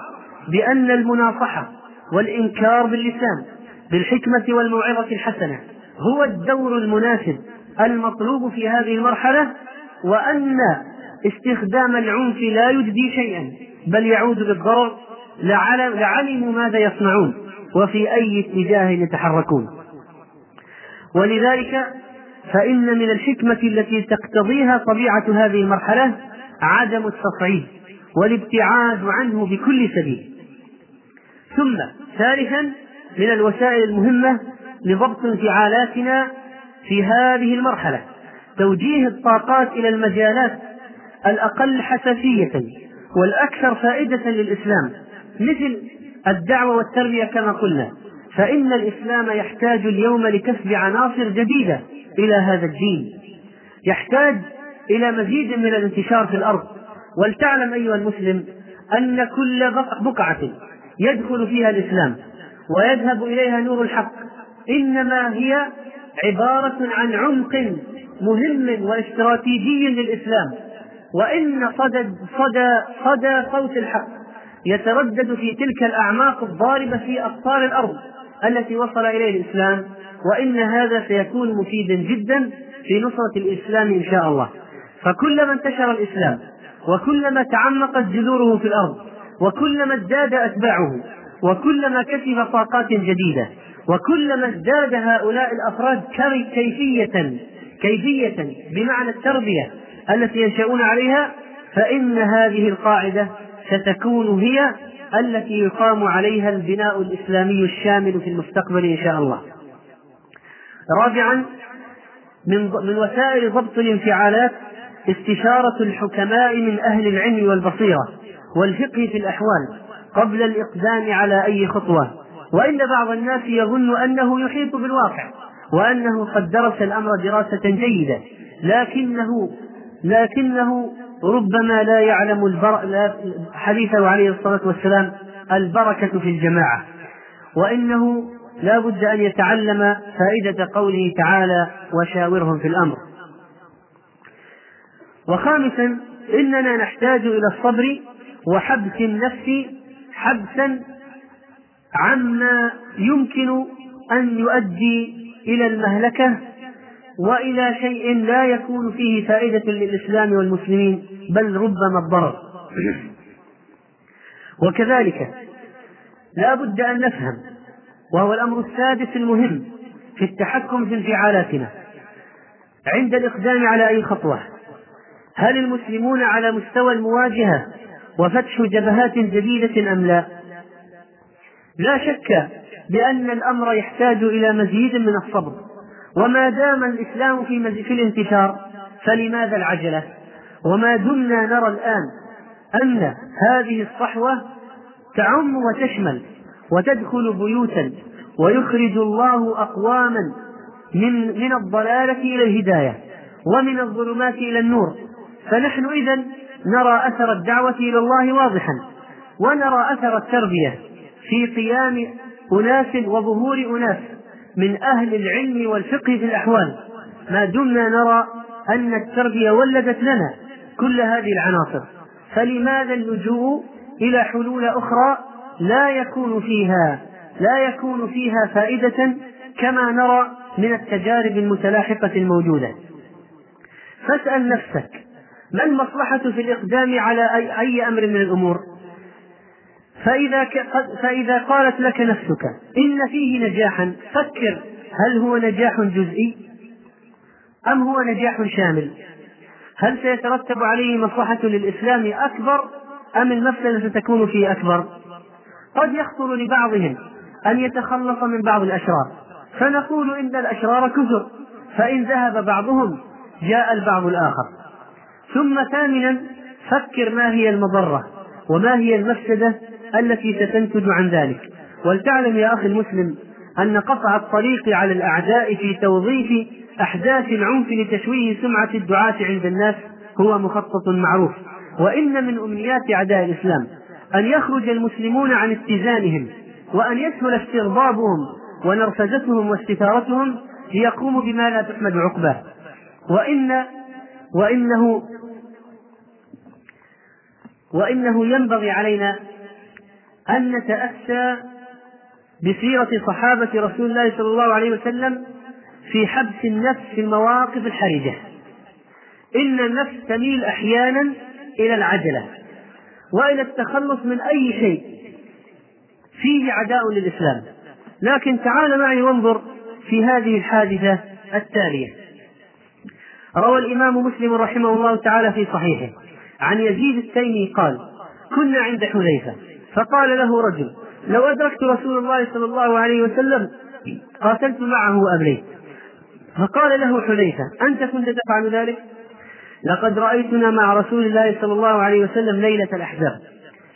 بأن المناصحة والإنكار باللسان بالحكمة والموعظة الحسنة هو الدور المناسب المطلوب في هذه المرحلة وأن استخدام العنف لا يجدي شيئا بل يعود بالضرر لعلموا ماذا يصنعون وفي أي اتجاه يتحركون. ولذلك فإن من الحكمة التي تقتضيها طبيعة هذه المرحلة عدم التصعيد والابتعاد عنه بكل سبيل. ثم ثالثا من الوسائل المهمة لضبط انفعالاتنا في هذه المرحلة. توجيه الطاقات إلى المجالات الأقل حساسية والأكثر فائدة للإسلام مثل الدعوة والتربية كما قلنا. فإن الإسلام يحتاج اليوم لكسب عناصر جديدة إلى هذا الدين. يحتاج إلى مزيد من الانتشار في الأرض. ولتعلم أيها المسلم أن كل بقعة يدخل فيها الإسلام ويذهب إليها نور الحق. إنما هي عبارة عن عمق مهم واستراتيجي للإسلام. وإن صدى صدى صدى صوت الحق يتردد في تلك الأعماق الضاربة في أقطار الأرض التي وصل إليه الإسلام وإن هذا سيكون مفيدا جدا في نصرة الإسلام إن شاء الله. فكلما انتشر الإسلام وكلما تعمقت جذوره في الأرض وكلما ازداد أتباعه وكلما كسب طاقات جديدة وكلما ازداد هؤلاء الأفراد كيفية كيفية بمعنى التربية التي ينشؤون عليها فإن هذه القاعدة ستكون هي التي يقام عليها البناء الإسلامي الشامل في المستقبل إن شاء الله. رابعا من من وسائل ضبط الانفعالات استشارة الحكماء من أهل العلم والبصيرة والفقه في الأحوال قبل الإقدام على أي خطوة وإن بعض الناس يظن أنه يحيط بالواقع وأنه قد درس الأمر دراسة جيدة لكنه لكنه ربما لا يعلم البر... حديثه عليه الصلاة والسلام البركة في الجماعة. وإنه لا بد أن يتعلم فائدة قوله تعالى وشاورهم في الأمر. وخامسا إننا نحتاج إلى الصبر وحبس النفس حبسا عما يمكن أن يؤدي إلى المهلكة وإلى شيء لا يكون فيه فائدة للإسلام والمسلمين بل ربما الضرر وكذلك لا بد أن نفهم وهو الأمر السادس المهم في التحكم في انفعالاتنا عند الإقدام على أي خطوة هل المسلمون على مستوى المواجهة وفتح جبهات جديدة أم لا؟ لا شك بأن الأمر يحتاج إلى مزيد من الصبر. وما دام الإسلام في في الانتشار فلماذا العجلة؟ وما دمنا نرى الآن أن هذه الصحوة تعم وتشمل وتدخل بيوتا ويخرج الله أقواما من من الضلالة إلى الهداية ومن الظلمات إلى النور. فنحن إذا نرى أثر الدعوة إلى الله واضحا ونرى أثر التربية. في قيام أناس وظهور أناس من أهل العلم والفقه في الأحوال. ما دمنا نرى أن التربية ولدت لنا كل هذه العناصر. فلماذا اللجوء إلى حلول أخرى لا يكون فيها لا يكون فيها فائدة كما نرى من التجارب المتلاحقة الموجودة؟ فاسأل نفسك ما المصلحة في الإقدام على أي, أمر من الأمور؟ فإذا, فإذا قالت لك نفسك إن فيه نجاحا فكر هل هو نجاح جزئي؟ أم هو نجاح شامل؟ هل سيترتب عليه مصلحة للإسلام أكبر أم المفسدة ستكون فيه أكبر؟ قد يخطر لبعضهم أن يتخلص من بعض الأشرار. فنقول إن الأشرار كثر فإن ذهب بعضهم جاء البعض الآخر. ثم ثامنا فكر ما هي المضرة وما هي المفسدة التي ستنتج عن ذلك. ولتعلم يا أخي المسلم أن قطع الطريق على الأعداء في توظيف أحداث العنف لتشويه سمعة الدعاة عند الناس هو مخطط معروف. وإن من أمنيات أعداء الإسلام أن يخرج المسلمون عن اتزانهم وأن يسهل استربابهم ونرفزتهم واستثارتهم ليقوموا بما لا تحمد عقباه. وإن وإنه وإنه ينبغي علينا أن نتأسى بسيرة صحابة رسول الله صلى الله عليه وسلم في حبس النفس في المواقف الحرجة. إن النفس تميل أحيانا إلى العجلة وإلى التخلص من أي شيء فيه عداء للإسلام. لكن تعال معي وانظر في هذه الحادثة التالية. روى الإمام مسلم رحمه الله تعالى في صحيحه. عن يزيد التيمي قال كنا عند حذيفة فقال له رجل لو أدركت رسول الله صلى الله عليه وسلم قاتلت معه وأبليت فقال له حذيفة أنت كنت تفعل ذلك؟ لقد رأيتنا مع رسول الله صلى الله عليه وسلم ليلة الأحزاب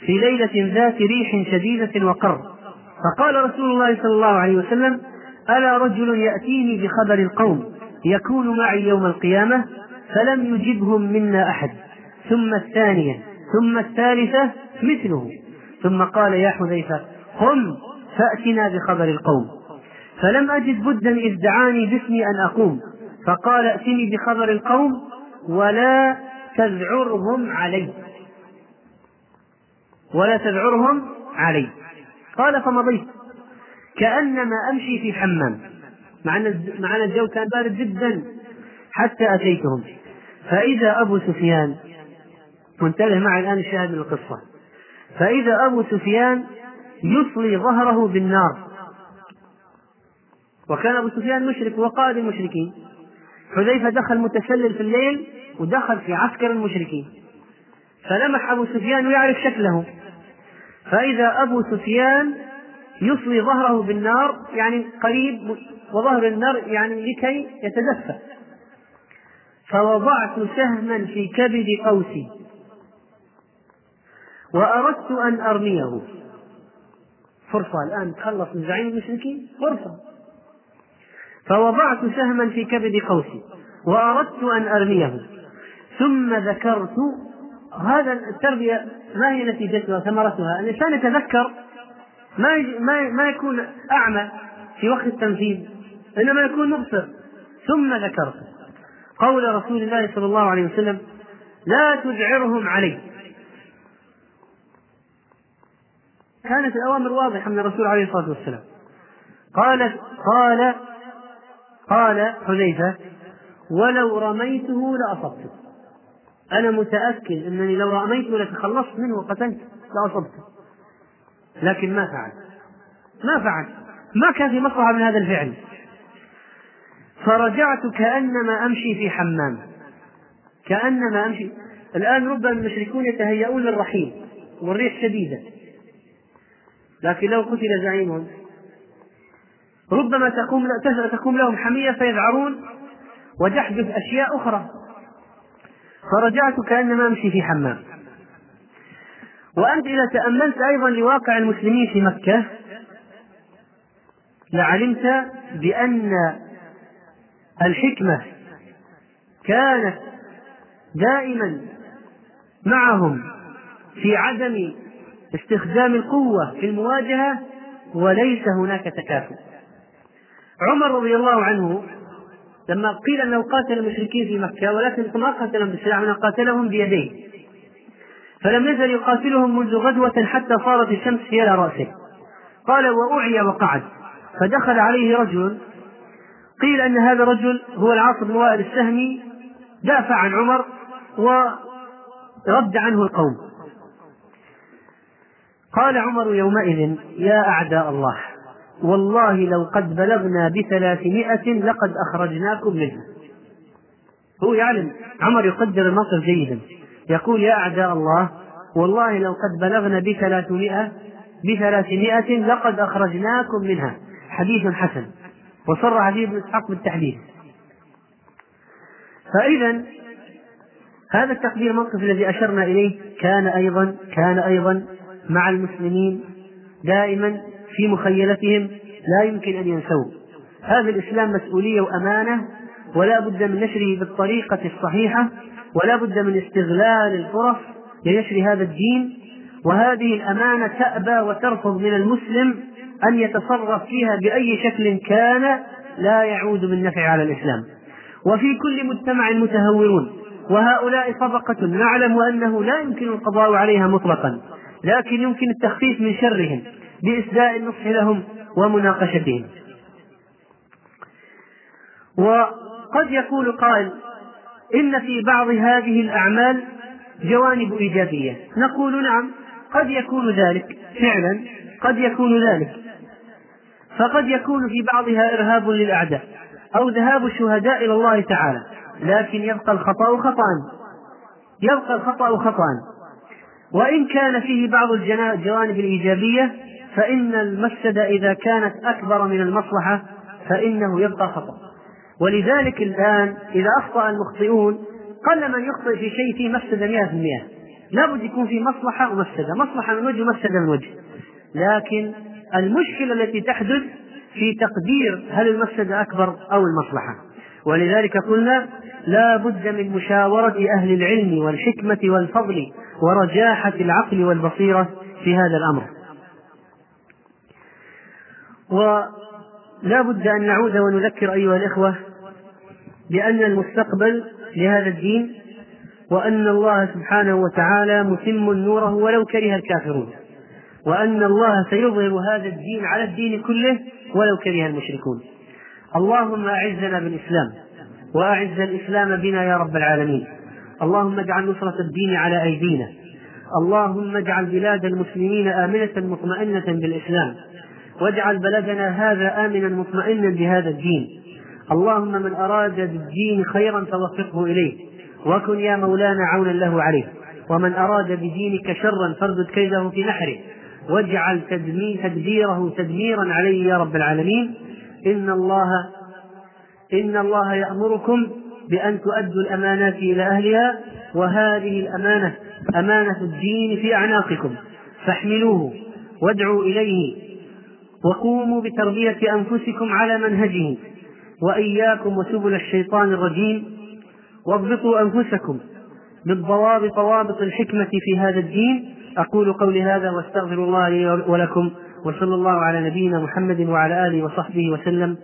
في ليلة ذات ريح شديدة وقر. فقال رسول الله صلى الله عليه وسلم ألا رجل يأتيني بخبر القوم يكون معي يوم القيامة فلم يجبهم منا أحد. ثم الثانية ثم الثالثة مثله. ثم قال يا حذيفة قم فأتنا بخبر القوم. فلم أجد بدا إذ دعاني باسمي أن أقوم. فقال ائتني بخبر القوم ولا تذعرهم علي. ولا تذعرهم علي. قال فمضيت. كأنما أمشي في حمام. مع أن الجو كان بارد جدا حتى أتيتهم. فإذا أبو سفيان وانتبه معي الآن الشاهد من القصة. فإذا أبو سفيان يصلي ظهره بالنار. وكان أبو سفيان مشرك وقائد المشركين. حذيفة دخل متسلل في الليل ودخل في عسكر المشركين. فلمح أبو سفيان ويعرف شكله. فإذا أبو سفيان يصلي ظهره بالنار يعني قريب وظهر النار يعني لكي يتدفى. فوضعت سهما في كبد قوسي وأردت أن أرميه. فرصة الآن تخلص من زعيم المشركين؟ فرصة. فوضعت سهما في كبد قوسي وأردت أن أرميه. ثم ذكرت هذا التربية ما هي نتيجتها ثمرتها؟ الإنسان يتذكر ما ما ما يكون أعمى في وقت التنفيذ إنما يكون مبصر. ثم ذكرت قول رسول الله صلى الله عليه وسلم لا تذعرهم علي. كانت الأوامر واضحة من الرسول عليه الصلاة والسلام. قال قال قال حذيفة ولو رميته لأصبته. أنا متأكد أنني لو رميته لتخلصت منه وقتلت لأصبته. لكن ما فعل ما فعل ما كان في مصلحة من هذا الفعل. فرجعت كأنما أمشي في حمام. كأنما أمشي. الآن ربما المشركون يتهيئون للرحيل والريح شديدة. لكن لو قتل زعيمهم ربما تقوم تقوم لهم حمية فيذعرون وتحدث أشياء أخرى. فرجعت كأنما أمشي في حمام. وأنت إذا تأملت أيضا لواقع المسلمين في مكة لعلمت بأن الحكمة كانت دائما معهم في عدم استخدام القوة في المواجهة وليس هناك تكافؤ. عمر رضي الله عنه لما قيل أنه قاتل المشركين في مكة ولكن ما قاتلهم بالسلاح انه قاتلهم بيديه. فلم يزل يقاتلهم منذ غدوة حتى صارت الشمس حيال رأسه. قال وأعي وقعد فدخل عليه رجل قيل أن هذا الرجل هو العاص بن وائل السهمي دافع عن عمر ورد عنه القوم. قال عمر يومئذ يا أعداء الله والله لو قد بلغنا بثلاثمائة لقد أخرجناكم منها. هو يعلم عمر يقدر الموقف جيدا. يقول يا أعداء الله والله لو قد بلغنا بثلاثمائة بثلاثمائة لقد أخرجناكم منها. حديث حسن. وصرح به ابن إسحاق بالتحديث فإذا هذا التقدير الموقف الذي أشرنا إليه كان أيضا كان أيضا مع المسلمين دائما في مخيلتهم لا يمكن أن ينسوه هذا الإسلام مسؤولية وأمانة ولا بد من نشره بالطريقة الصحيحة ولا بد من استغلال الفرص لنشر هذا الدين. وهذه الأمانة تأبى وترفض من المسلم أن يتصرف فيها بأي شكل كان لا يعود بالنفع على الإسلام. وفي كل مجتمع متهورون وهؤلاء طبقة نعلم أنه لا يمكن القضاء عليها مطلقا. لكن يمكن التخفيف من شرهم بإسداء النصح لهم ومناقشتهم. وقد يقول قائل إن في بعض هذه الأعمال جوانب إيجابية. نقول نعم قد يكون ذلك. فعلا قد يكون ذلك. فقد يكون في بعضها إرهاب للأعداء أو ذهاب الشهداء إلى الله تعالى لكن يبقى الخطأ خطأ يبقى الخطأ خطأ وإن كان فيه بعض الجوانب الإيجابية فإن المفسدة إذا كانت أكبر من المصلحة فإنه يبقى خطأ. ولذلك الآن إذا أخطأ المخطئون قل من يخطئ في شيء فيه مفسدة 100% لابد يكون في مصلحة ومفسدة. مصلحة من وجه ومفسدة من وجه. لكن المشكلة التي تحدث في تقدير هل المفسدة أكبر أو المصلحة. ولذلك قلنا لا بد من مشاورة أهل العلم والحكمة والفضل ورجاحة العقل والبصيرة في هذا الأمر. ولا بد أن نعود ونذكر أيها الإخوة بأن المستقبل لهذا الدين وأن الله سبحانه وتعالى متم نوره ولو كره الكافرون. وأن الله سيظهر هذا الدين على الدين كله ولو كره المشركون. اللهم أعزنا بالإسلام وأعز الإسلام بنا يا رب العالمين. اللهم اجعل نصرة الدين على أيدينا. اللهم اجعل بلاد المسلمين آمنة مطمئنة بالإسلام. واجعل بلدنا هذا آمنا مطمئنا بهذا الدين. اللهم من أراد بالدين خيرا فوفقه إليه. وكن يا مولانا عونا له عليه. ومن أراد بدينك شرا فاردد كيده في نحره. واجعل تدبيره تدميرا عليه يا رب العالمين. إن الله إن الله يأمركم بأن تؤدوا الأمانات إلى أهلها وهذه الأمانة أمانة الدين في أعناقكم. فاحملوه وادعوا إليه وقوموا بتربية أنفسكم على منهجه وإياكم وسبل الشيطان الرجيم. واضبطوا أنفسكم بالضوابط ضوابط الحكمة في هذا الدين. أقول قولي هذا واستغفر الله لي ولكم. وصلى الله على نبينا محمد وعلى آله وصحبه وسلم